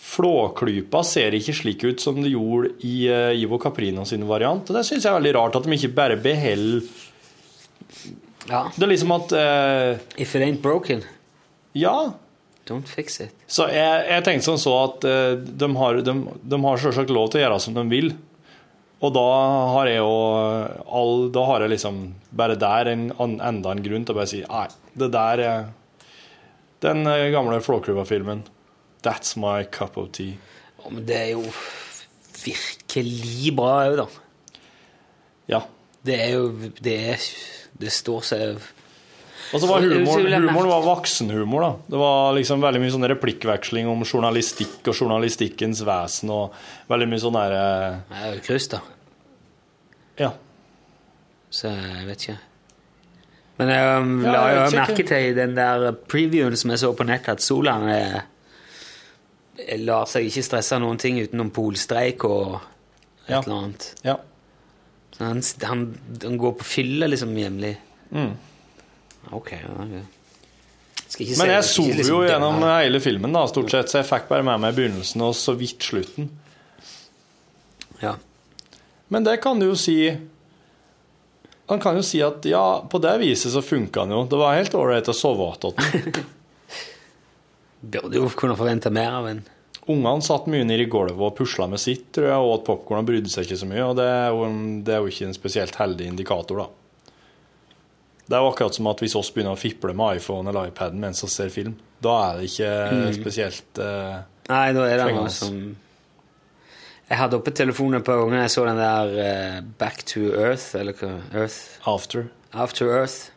Flåklypa ser ikke slik ut som det gjorde i eh, Ivo Caprino sin variant. Og det syns jeg er veldig rart, at de ikke bare beholder ja. Det er liksom at eh, If it ain't broken, Ja. don't fix it. Så jeg, jeg tenkte som så at eh, de har, de, de har selvsagt lov til å gjøre som de vil. Og da har jeg jo all, Da har jeg liksom bare der en, enda en grunn til å bare si nei, det der er Den eh, gamle Flåklypa-filmen. That's my cup of tea. Ja, Men det er jo virkelig bra òg, da. Ja. Det er jo Det, er, det står seg Og så var humor, humoren, var voksenhumor. da. Det var liksom veldig mye sånn replikkveksling om journalistikk og journalistikkens vesen, og veldig mye sånn derre er jo kryss, da. Ja. Så jeg vet ikke. Men jeg um, Ja, la jeg jo merke til i den der previewen som jeg så på nettet, at Solan er, lar seg ikke stresse noen ting utenom polstreik og et Ja. eller annet. ja. Så han, han, han går på fylla liksom jevnlig. Mm. Ok, ja, ok. Skal ikke Men jeg sov liksom jo gjennom hele filmen, da, stort sett, så jeg fikk bare med meg begynnelsen og så vidt slutten. Ja. Men det kan du jo si Han kan jo si at ja, på det viset så funka han jo. Det var helt ålreit å sove attåt. Burde [LAUGHS] jo kunne forvente mer av en Ungene satt mye nede i gulvet og pusla med sitt, tror jeg, og åt popkorn og brydde seg ikke så mye. Og det er, jo, det er jo ikke en spesielt heldig indikator, da. Det er jo akkurat som at hvis oss begynner å fiple med iPhone eller iPaden mens vi ser film, da er det ikke Mm. spesielt eh, Nei, da er det noe som Jeg hadde oppe telefonen et par ganger jeg så den der eh, Back to Earth, eller hva Earth After. After Earth.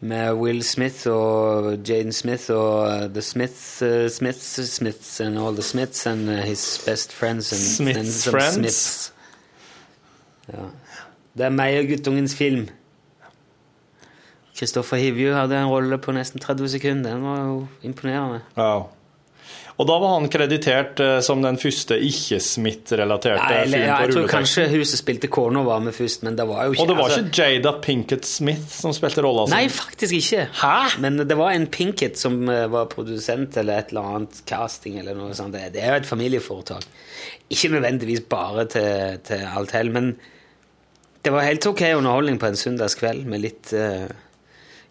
Med Will Smith og Jaden Smith og uh, The Smiths, uh, Smiths, Smiths and all the Smiths and uh, his best friends. And, Smiths and some friends? Smiths. Ja. Det er meg og guttungens film. Kristoffer Hivju hadde en rolle på nesten 30 sekunder. Den var jo imponerende. Ja. Og da var han kreditert eh, som den første ikke-Smith-relaterte fyren på jeg tror kanskje Huset spilte Corno var med først, men det var jo ikke Og det var altså- ikke Jada Pinkett Smith som spilte rolla si? Nei, faktisk ikke. Men det var en Pinkett som eh, var produsent eller et eller annet casting eller noe sånt. Det det er jo et familieforetak. Ikke nødvendigvis bare til, til alt hell, men det var helt ok underholdning på en søndagskveld med litt uh,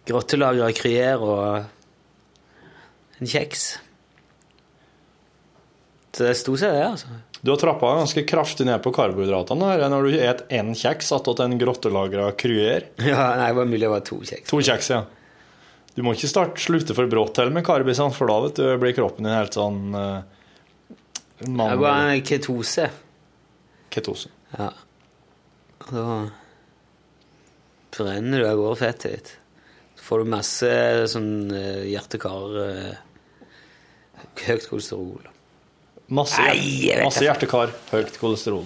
grottelagra kryer og en kjeks. Det sto seg, det, altså. Du har trappa ganske kraftig ned på karbohydratene her når du et én kjeks attåt en grottelagra kryer. [LAUGHS] Ja, nei, det var mulig det var to kjeks. To kjeks, ja. Du må ikke starte, slutte for brått til med karbisene, for da vet du, blir kroppen din helt sånn uh, Det var en ketose. Ketose. Ja. Og da brenner du av gårde fettet ditt. Så får du masse sånn eh, hjertekar eh, Høyt kolesterol. Masse, Nei, masse hjertekar, høyt kolesterol.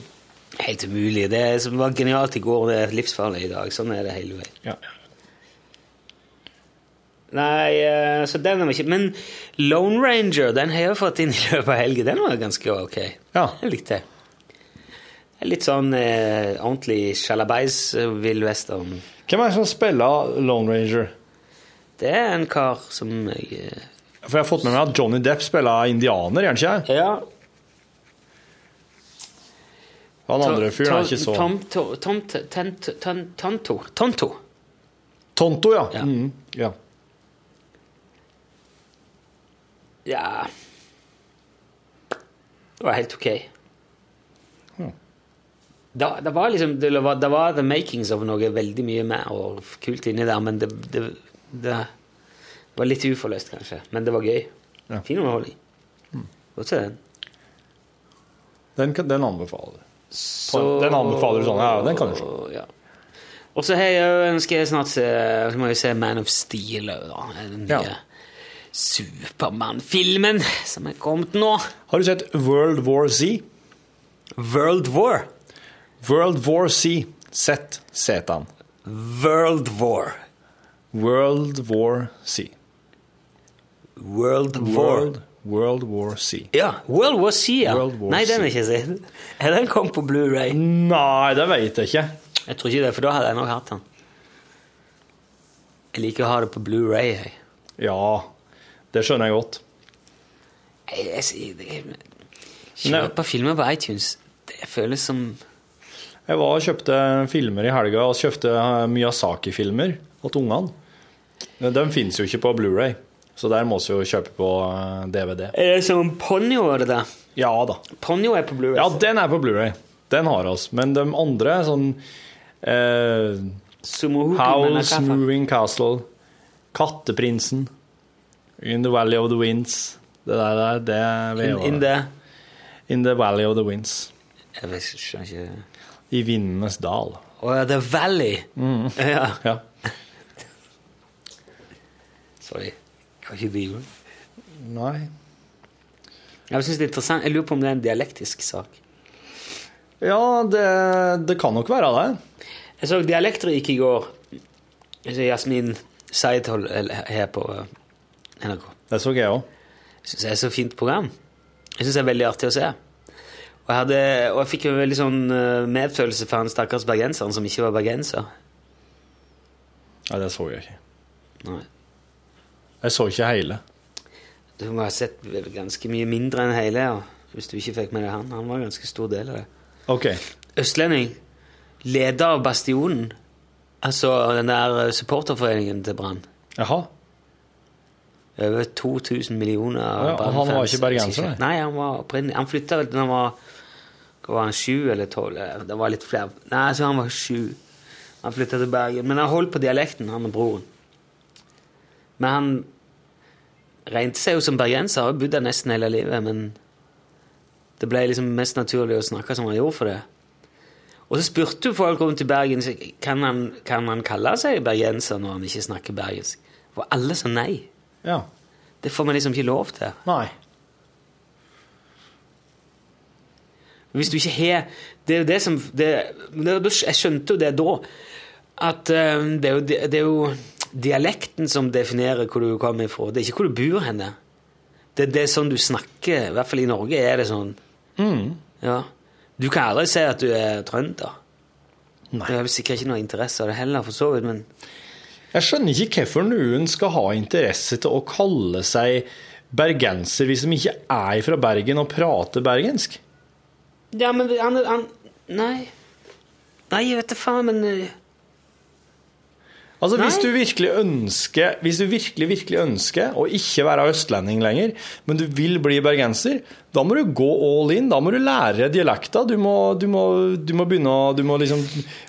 Helt umulig. Det som var genialt i går, det er livsfarlig i dag. Sånn er det hele veien. Ja. Nei, eh, så den var ikke Men Lone Ranger den har jeg fått inn i løpet av helgen. Den var ganske ok. Jeg likte Litt sånn eh, ordentlig sjalabais eh, vill western. Hvem er det som spiller Lone Ranger? Det er en kar som jeg eh, For jeg har fått med meg at Johnny Depp spiller indianer, gjør han ikke? Ja. Han andre fyren er ikke så tonto. Tonto. Tonto, ja. Mm, ja. Ja Det var helt ok. Da, det var liksom det var, det var the makings of noe veldig mye mer og kult inni der, men det, det, det var litt uforløst, kanskje. Men det var gøy. Ja. Fin underholdning. Godt se den. Den, den anbefaler du. Så, Den anbefaler du sånn, ja, den kan du se. Ja. Og så har jeg ønsker jeg snart se Så må jeg se Man of Steel òg, da. Den nye Ja. Supermann-filmen som er kommet nå. Har du sett World War Z? World War. World War Z. Z. Z-en. World War. World War Z. World War. World, World War C. Ja, World War C, ja. World War Nei, den er ikke sett. Er den kommet på Blu-ray? Nei, det vet jeg ikke. Jeg tror ikke det, for da hadde jeg nok hatt den. Jeg liker å ha det på Blu-ray. jeg. Ja, det skjønner jeg godt. Jeg, jeg, Kjøpe filmer på iTunes, det føles som Jeg var og kjøpte filmer i helga, og kjøpte eh, Miyazaki-filmer til ungene. De finnes jo ikke på Blu-ray, så der må vi jo kjøpe på eh, DVD. Er det som Ponyo, er det det? Ja da. Ponyo er på Blu-ray. Ja, den er på Blu-ray. Den har oss. Men de andre, sånn eh, House, Moving Castle, Katteprinsen, In the Valley of the Winds Det der, der det er In, in the In the Valley of the Winds. Jeg vet, ikke I Vindenes dal. Å ja, The Valley. Ja. Ja. [LAUGHS] Sorry. Hva ikke drive Nei. Jeg synes det er interessant. Jeg lurer på om det er en dialektisk sak. Ja, det, det kan nok være det. Jeg så Dialektrik i går. Jasmin Seidhol her på eh, NRK. Det så jeg òg. Jeg syns det er et så fint program. Jeg syns det er veldig artig å se. Og jeg, hadde, og jeg fikk jo veldig sånn eh, medfølelse for han stakkars bergenseren som ikke var bergenser. Nei, det så jeg ikke. Nei. Jeg så ikke hele. Du må ha sett ganske mye mindre enn hele, ja. hvis du ikke fikk med deg han. Han var en ganske stor del av det. OK. Østlending. Leder av Bastionen. Altså den der supporterforeningen til Brann. Jaha. Over 2000 millioner Ja, og han var ikke bergenser, nei? Nei, han var Han flytta vel da han var hva var han, sju eller tolv? Det var litt flere. Nei, så han var sju. Han flytta til Bergen. Men han holdt på dialekten, han og broren. Men han regnet seg jo som bergenser, har bodd der nesten hele livet, men det ble liksom mest naturlig å snakke som han gjorde for det. Og så spurte jo folk om til Bergen kan han, kan han kalle seg bergenser når han ikke snakker bergensk. Og alle sa nei. Ja. Det får man liksom ikke lov til. Nei. Hvis du ikke har Det er jo det som det, det, Jeg skjønte jo det da. At eh, det, er jo, det er jo dialekten som definerer hvor du kommer fra. Det er ikke hvor du bor henne. Det, det er sånn du snakker. I hvert fall i Norge er det sånn. Ja. Du kan aldri si at du er trønder. Nei. Du har sikkert ikke noe interesse av det heller, for så vidt, men Jeg skjønner ikke hvorfor noen skal ha interesse til å kalle seg bergenser hvis de ikke er fra Bergen og prater bergensk. Ja, men han, han Nei. Nei, jeg vet da faen, men Altså, Hvis du virkelig ønsker Hvis du virkelig, virkelig ønsker å ikke være østlending lenger, men du vil bli bergenser, da må du gå all in. Da må du lære dialekta. Du må, du må, du må begynne å Du må liksom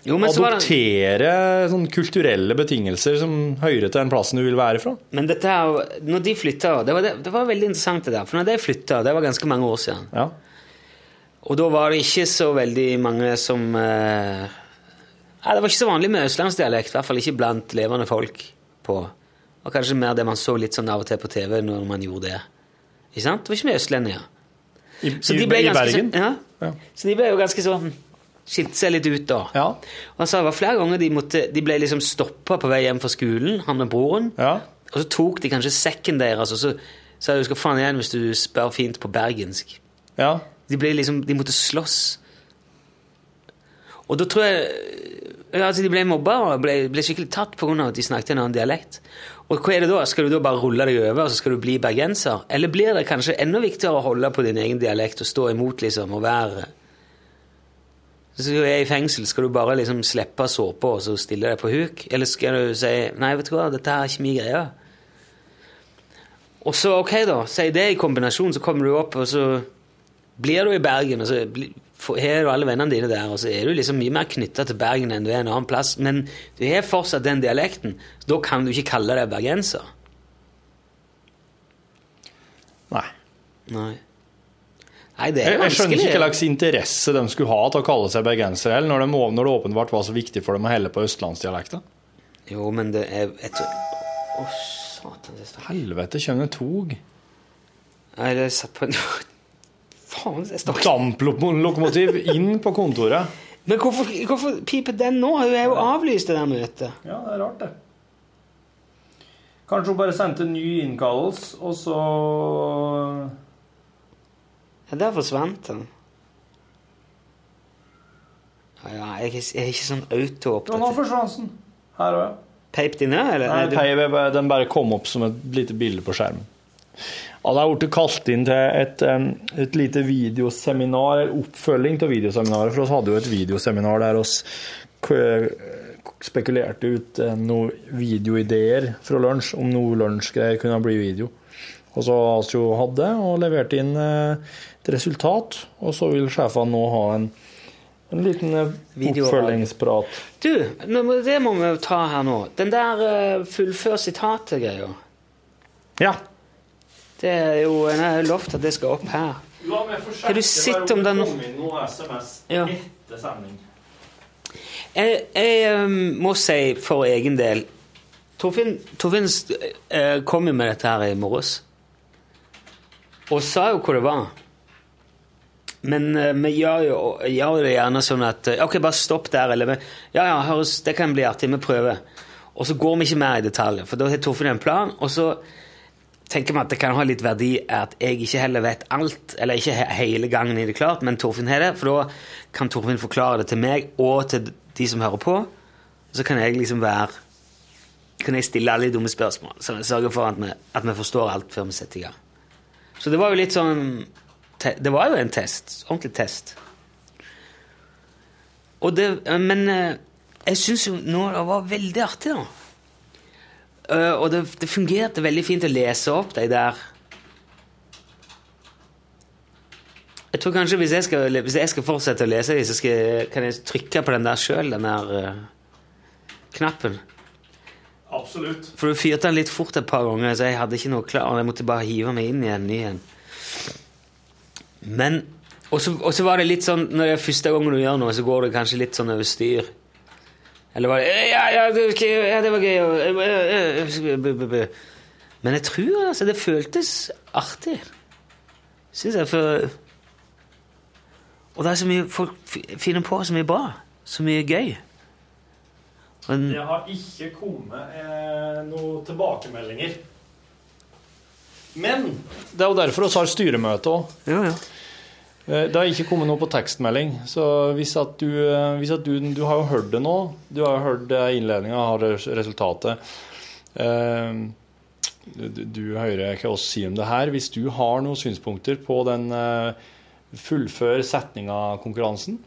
Jo, adoptere det- sånne kulturelle betingelser som hører til den plassen du vil være fra. Men dette her, når de flytta det, var- det var veldig interessant, det der. For når de flytta, det var ganske mange år siden, Ja. og da var det ikke så veldig mange som eh, Nei, Det var ikke så vanlig med østlandsdialekt, i hvert fall ikke blant levende folk på Og kanskje mer det man så litt sånn av og til på TV når man gjorde det. Ikke sant? Det var ikke mye østlendinger. I, Så i, de ble i Bergen. Så, Ja. Ja. Så de ble jo ganske sånn Skilte seg litt ut, da. Ja. Og sa det var flere ganger de, måtte, de ble liksom stoppa på vei hjem fra skolen, han med broren. Ja. Og så tok de kanskje sekken deres, og så sa de du skal faen igjen hvis du spør fint på bergensk. ja. De ble liksom, de måtte slåss. Og da tror jeg altså De ble mobba og ble, ble skikkelig tatt pga. at de snakket en annen dialekt. Og hva er det da? Skal du da bare rulle deg over og så skal du bli bergenser? Eller blir det kanskje enda viktigere å holde på din egen dialekt og stå imot liksom, og være Hvis du er i fengsel, skal du bare liksom slippe såpa og så stille deg på huk? Eller skal du si nei, vet du hva, dette er ikke min greie? Og så, ok da, si det i kombinasjon, så kommer du opp, og så blir du i Bergen, og så bli- får- har du alle vennene dine der, og så er du liksom mye mer knytta til Bergen enn du er en annen plass. Men du har fortsatt den dialekten, så da kan du ikke kalle deg bergenser. Nei. Nei. Nei, det er er jeg skjønner ikke hva slags interesse de skulle ha til å kalle seg bergensere, eller når, de, når det åpenbart var så viktig for dem å helle på østlandsdialekta. Jo, men det er et... Å, satan, det Helvete, kommer det tog? Nei, det er satt på en [LAUGHS] Faen, det står Damplokomotiv inn på kontoret. Men hvorfor, hvorfor piper den nå? Hun er jo avlyst, det der møtet. Ja, det er rart, det. Kanskje hun bare sendte ny innkallelse, og så Ja, der forsvant den. Ja, ja, jeg, er ikke- sånn auto-oppdatert. Ja, nå forsvant den. Her òg, ja. Peip de ned, eller? Nei, Nei, du- Den bare kom opp som et lite bilde på skjermen. Det er blitt kalt inn til et, et lite videoseminar, eller oppfølging av videoseminaret. For oss hadde jo et videoseminar der oss spekulerte ut eh, noen videoideer fra lunsj, om noe lunsjgreier kunne bli video. Og så hatt det, og levert inn eh, et resultat. Og så vil sjefene nå ha en, en liten eh, oppfølgingsprat. Du, det må vi jo ta her nå. Den der fullfør sitatet-greia. Ja. Det er jo En har lovt at det skal opp her. La meg forsøke, Har du sett om den kom noe SMS Ja. etter sending. Jeg, jeg um, må si for egen del Torfinn, Torfinn eh, kom jo med dette her i morges. Og sa jo hvor det var. Men eh, vi gjør jo, gjør det gjerne sånn at eh, Ok, bare stopp der. Eller vi- ja, ja, høres, det kan bli artig. Vi prøver. Og så går vi ikke mer i detalj, for da har Torfinn en plan. Og så tenker vi at det kan ha litt verdi at jeg ikke heller vet alt, eller ikke hele gangen i det klart, men Torfinn har det, for da kan Torfinn forklare det til meg og til de som hører på. Så kan jeg liksom være kan jeg stille alle de dumme spørsmål, så jeg sørger for at vi, at vi forstår alt før vi setter i gang. Så det var jo litt sånn Det var jo en test. Ordentlig test. Og det, men eh, jeg syns jo nå det var veldig artig, da. Eh, og det, det fungerte veldig fint å lese opp de der Jeg tror kanskje hvis jeg skal, hvis jeg skal fortsette å lese de, så skal kan jeg trykke på den der sjøl, den der uh, knappen. Absolutt. For du fyrte den litt fort et par ganger, så jeg hadde ikke noe klar. Jeg måtte bare hive meg inn i en ny en. Men Og så og så var det litt sånn Når det er første gangen du gjør noe, så går det kanskje litt sånn over styr. Eller var det Ja, ja, det, var gøy, ja, det var gøy. eh, eh, eh, Men jeg tror altså det føltes artig. Syns jeg, for Og det er så mye folk finner på så mye bra. Så mye gøy. Men, Det har ikke kommet eh, noen tilbakemeldinger. Men det er jo derfor vi har styremøte òg. Ja, ja. Det har ikke kommet noe på tekstmelding. Så hvis at du, eh, hvis at du Du har jo hørt det nå. Du har jo hørt innledninga, har resultatet. Eh, Du, du hører hva oss sier om det her. Hvis du har noen synspunkter på den eh, fullfør setninga-konkurransen,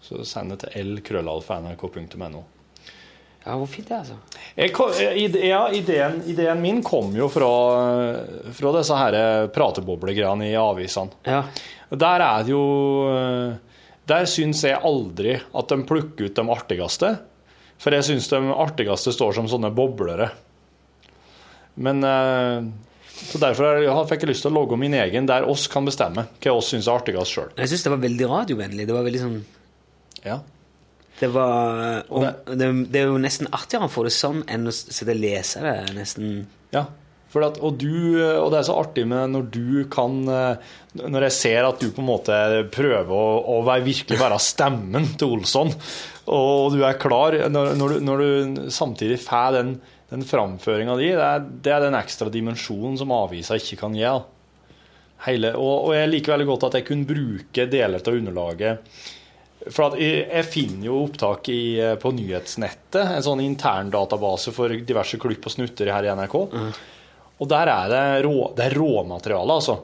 så send det til lkrøllalfa.nrk.no. ja, hvor fint det altså. Jeg, ja, ideen, ideen min kom jo fra, fra disse prateboblegreiene i avisene. Ja. Der er det jo Der syns jeg aldri at de plukker ut de artigste. For jeg syns de artigste står som sånne boblere. Men eh, Så derfor er- fikk jeg lyst til å logge min egen, der oss kan bestemme hva oss syns er artigst sjøl. Jeg syns det var veldig radiovennlig. Det var veldig sånn Ja. Det var og det, det er jo nesten artigere å få det sånn enn å sitte og lese det nesten Ja. At, og, du, og det er så artig med når du kan eh, Når jeg ser at du på en måte prøver å, å være, virkelig være stemmen til Olsson, og du er klar Når, når, du, når du samtidig får den, den framføringa di, det er, det er den ekstra dimensjonen som avisa ikke kan gi. Hele, og, og jeg liker veldig godt at jeg kunne bruke deler av underlaget for jeg, jeg finner jo opptak i, eh, på nyhetsnettet, en sånn intern database for diverse klipp og snutter her i NRK. Og der er det, rå, det er råmateriale, altså.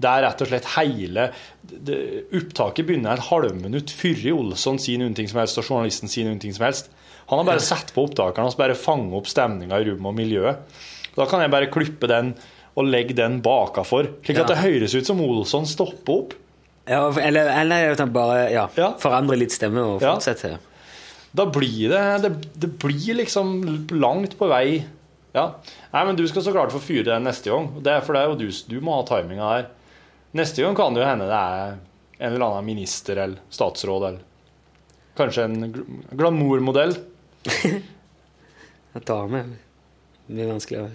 Det er rett og slett hele det, Opptaket begynner et halvminutt før Olsson sier ting som helst, og journalisten sier ting som helst. Han har bare satt på opptakeren og bare fanget opp stemninga i rommet og miljøet. Da kan jeg bare klippe den og legge den bakafor, slik at Ja. det høres ut som Olsson stopper opp. Ja, eller, eller bare ja, Ja. forandrer litt stemme og Ja. fortsetter. Da blir det, det Det blir liksom langt på vei. Ja. Nei, men du skal så klart få fyre den neste gang. Det er, for det er jo du, du må ha timinga her. Neste gang kan det jo hende det er en eller annen minister eller statsråd eller kanskje en gl- glamourmodell. En dame blir vanskeligere.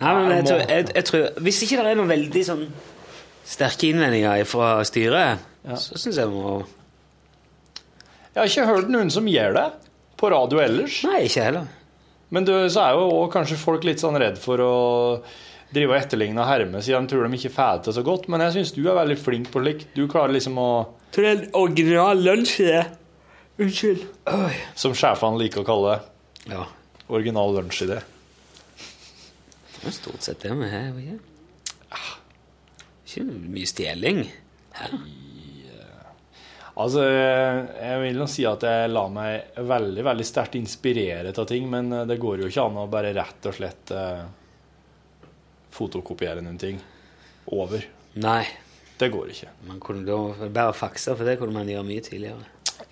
Nei, men jeg tror, jeg, jeg tror Hvis ikke det er noen veldig sånn sterke innvendinger fra styret, så syns jeg må Jeg har ikke hørt noen som gjør det på radio ellers. Nei, ikke heller. Men du, så er jo også kanskje folk litt sånn redd for å drive og etterligne og herme, siden de tror de ikke får det så godt. Men jeg syns du er veldig flink på slikt. Du klarer liksom å Tror det er en original lunsjidé. Unnskyld. Som sjefene liker å kalle det. Ja. Original lunsjidé. Det er stort sett det vi har. Ikke, ikke mye stjeling. Altså, jeg vil nå si at jeg lar meg veldig veldig sterkt inspirere av ting, men det går jo ikke an å bare rett og slett eh, fotokopiere noen ting over. Nei. Det går ikke. Man kunne da bare faksa, for det kunne man gjøre mye tidligere.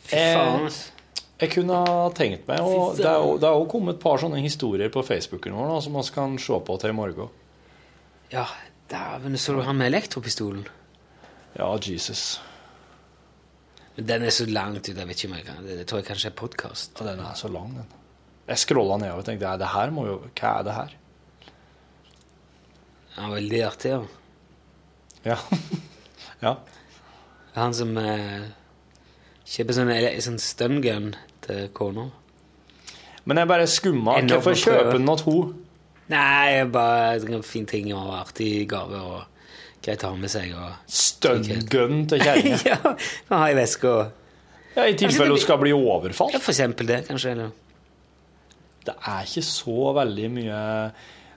Fy Eh, faen, altså. Jeg kunne ha tenkt meg, og det er jo kommet et par sånne historier på Facebooken vår nå, som vi kan se på til i morgen. Ja, dæven, så du han med elektropistolen? Ja, Jesus. Men Den er så langt ut, jeg vet ikke om jeg kan Det, det tror jeg kanskje er podkast. Ja, den er så lang, den. Jeg scrolla nedover og tenkte "Nei, det her må jo Hva er det her? Ja, veldig artig, ja. Ja. [LAUGHS] ja. Han som eh, kjøper sånn, sånn stungun til kona. Men jeg bare skumma. Hvorfor kjøper han prøve. kjøper den til henne? Nei, bare en fin ting og artig gave og greit å ha med seg. og Stun-gun til kjerringa. [LAUGHS] ja, ha i veska. Ja, I tilfelle hun skal bli overfalt. Ja, for eksempel det, kanskje. Eller. Det er ikke så veldig mye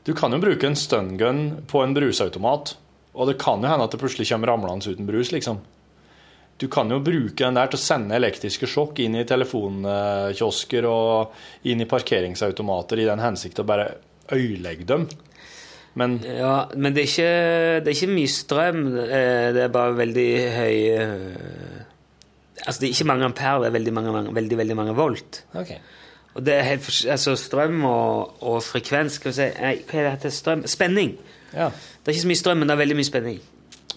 Du kan jo bruke en stun-gun på en brusautomat, og det kan jo hende at det plutselig kommer ramlende uten brus, liksom. Du kan jo bruke den der til å sende elektriske sjokk inn i telefonkiosker og inn i parkeringsautomater i den hensikt å bare ødelegge dem. Men Ja, men det er ikke, det er ikke mye strøm. eh, Det er bare veldig høy eh, Altså, det er ikke mange ampere, det er veldig, mange, veldig, veldig mange volt. Ok. Og det er helt altså strøm og, og frekvens skal vi si, nei, Hva er det heter? Strøm? Spenning. Ja. Det er ikke så mye strøm, men det er veldig mye spenning.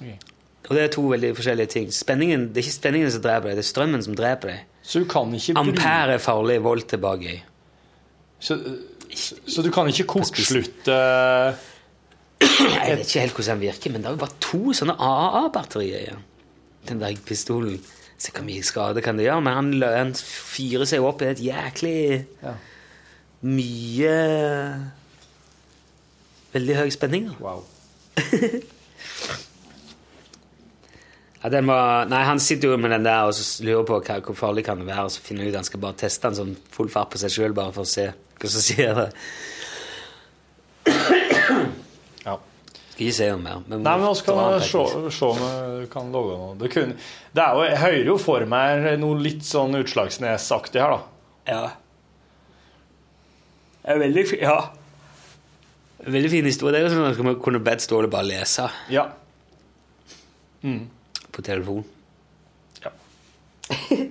Ok. Og det er to veldig forskjellige ting. Spenningen, Det er ikke spenningen som dreper deg, det er strømmen som dreper deg. Så du kan ikke Ampere er farlig, volt er bare gøy. så, så du kan ikke kortslutte Jeg vet ikke helt hvordan den virker, men det er jo bare to sånne AA-batterier igjen. Den der pistolen. Se hvor mye skade kan det gjøre, men han, han fyrer seg opp i et jæklig Ja. Mye Veldig høy spenning. da. Wow. [LAUGHS] Ja, den var, nei, Han sitter jo med den der og så lurer på hva, hvor farlig kan det være, og så finner han ut han skal bare teste den sånn full fart på seg sjøl, bare for å se hva som skjer. Ja. Skal ikke si noe mer. Men Nei, men vi kan se om vi kan love noe. Det, kunne, det er jo, jeg hører jo for meg noe litt sånn Utslagsnes-aktig her, da. Ja. Det er veldig fint, ja. Veldig fin historie. Det er jo sånn at man kunne bedt Ståle bare lese Ja. på telefon. Ja. [LAUGHS]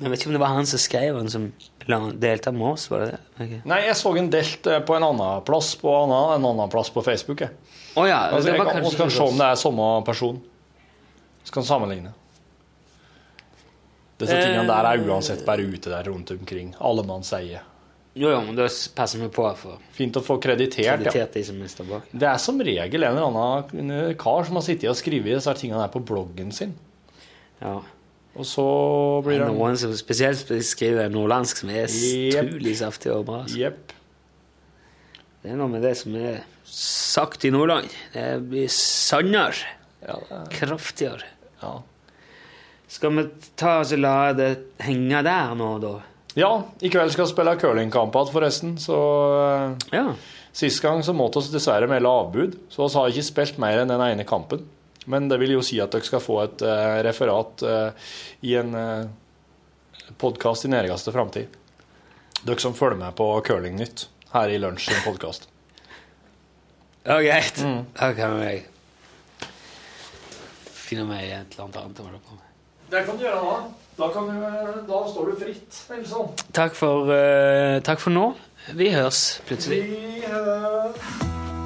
Jeg vet ikke om det var han som skrev den, som med oss, var det det? Okay. Nei, jeg så en delt eh, på en annen plass på en annen, en annen plass på Facebook. Jeg. Oh, ja, Altså, det jeg var kan, kan se om det er samme person. Så kan sammenligne. Disse tingene der er uansett bare ute der rundt omkring. Allemannseie. Jo, jo, men da passer vi på for Fint å få kreditert, ja. kreditert bak. Det er som regel en eller annen kar som har sittet og skrevet disse tingene der på bloggen sin. Ja. Og så blir Det er noen som spesielt skriver nordlandsk, som er utrolig yep. saftig og bra. altså. Yep. Det er noe med det som er sagt i Nordland. Det blir sannere. Ja, det er- Kraftigere. ja. Skal vi ta oss og la det henge der nå, da? ja, i kveld skal vi spille curlingkamp igjen, forresten. Så eh, Ja. Sist gang så måtte vi dessverre melde avbud, så vi har ikke spilt mer enn den ene kampen. Men det vil jo si at dere skal få et eh, referat eh, i en uh, podkast i nærmeste framtid. Dere som følger med på Curlingnytt her i Lunsj sin podkast. Ja, greit. Da kan jeg finne meg et eller annet annet å holde på med. Det kan du gjøre da. Da, kan du, da står du fritt, Nilsson. Takk for, uh, takk for nå. Vi høres plutselig. Vi hører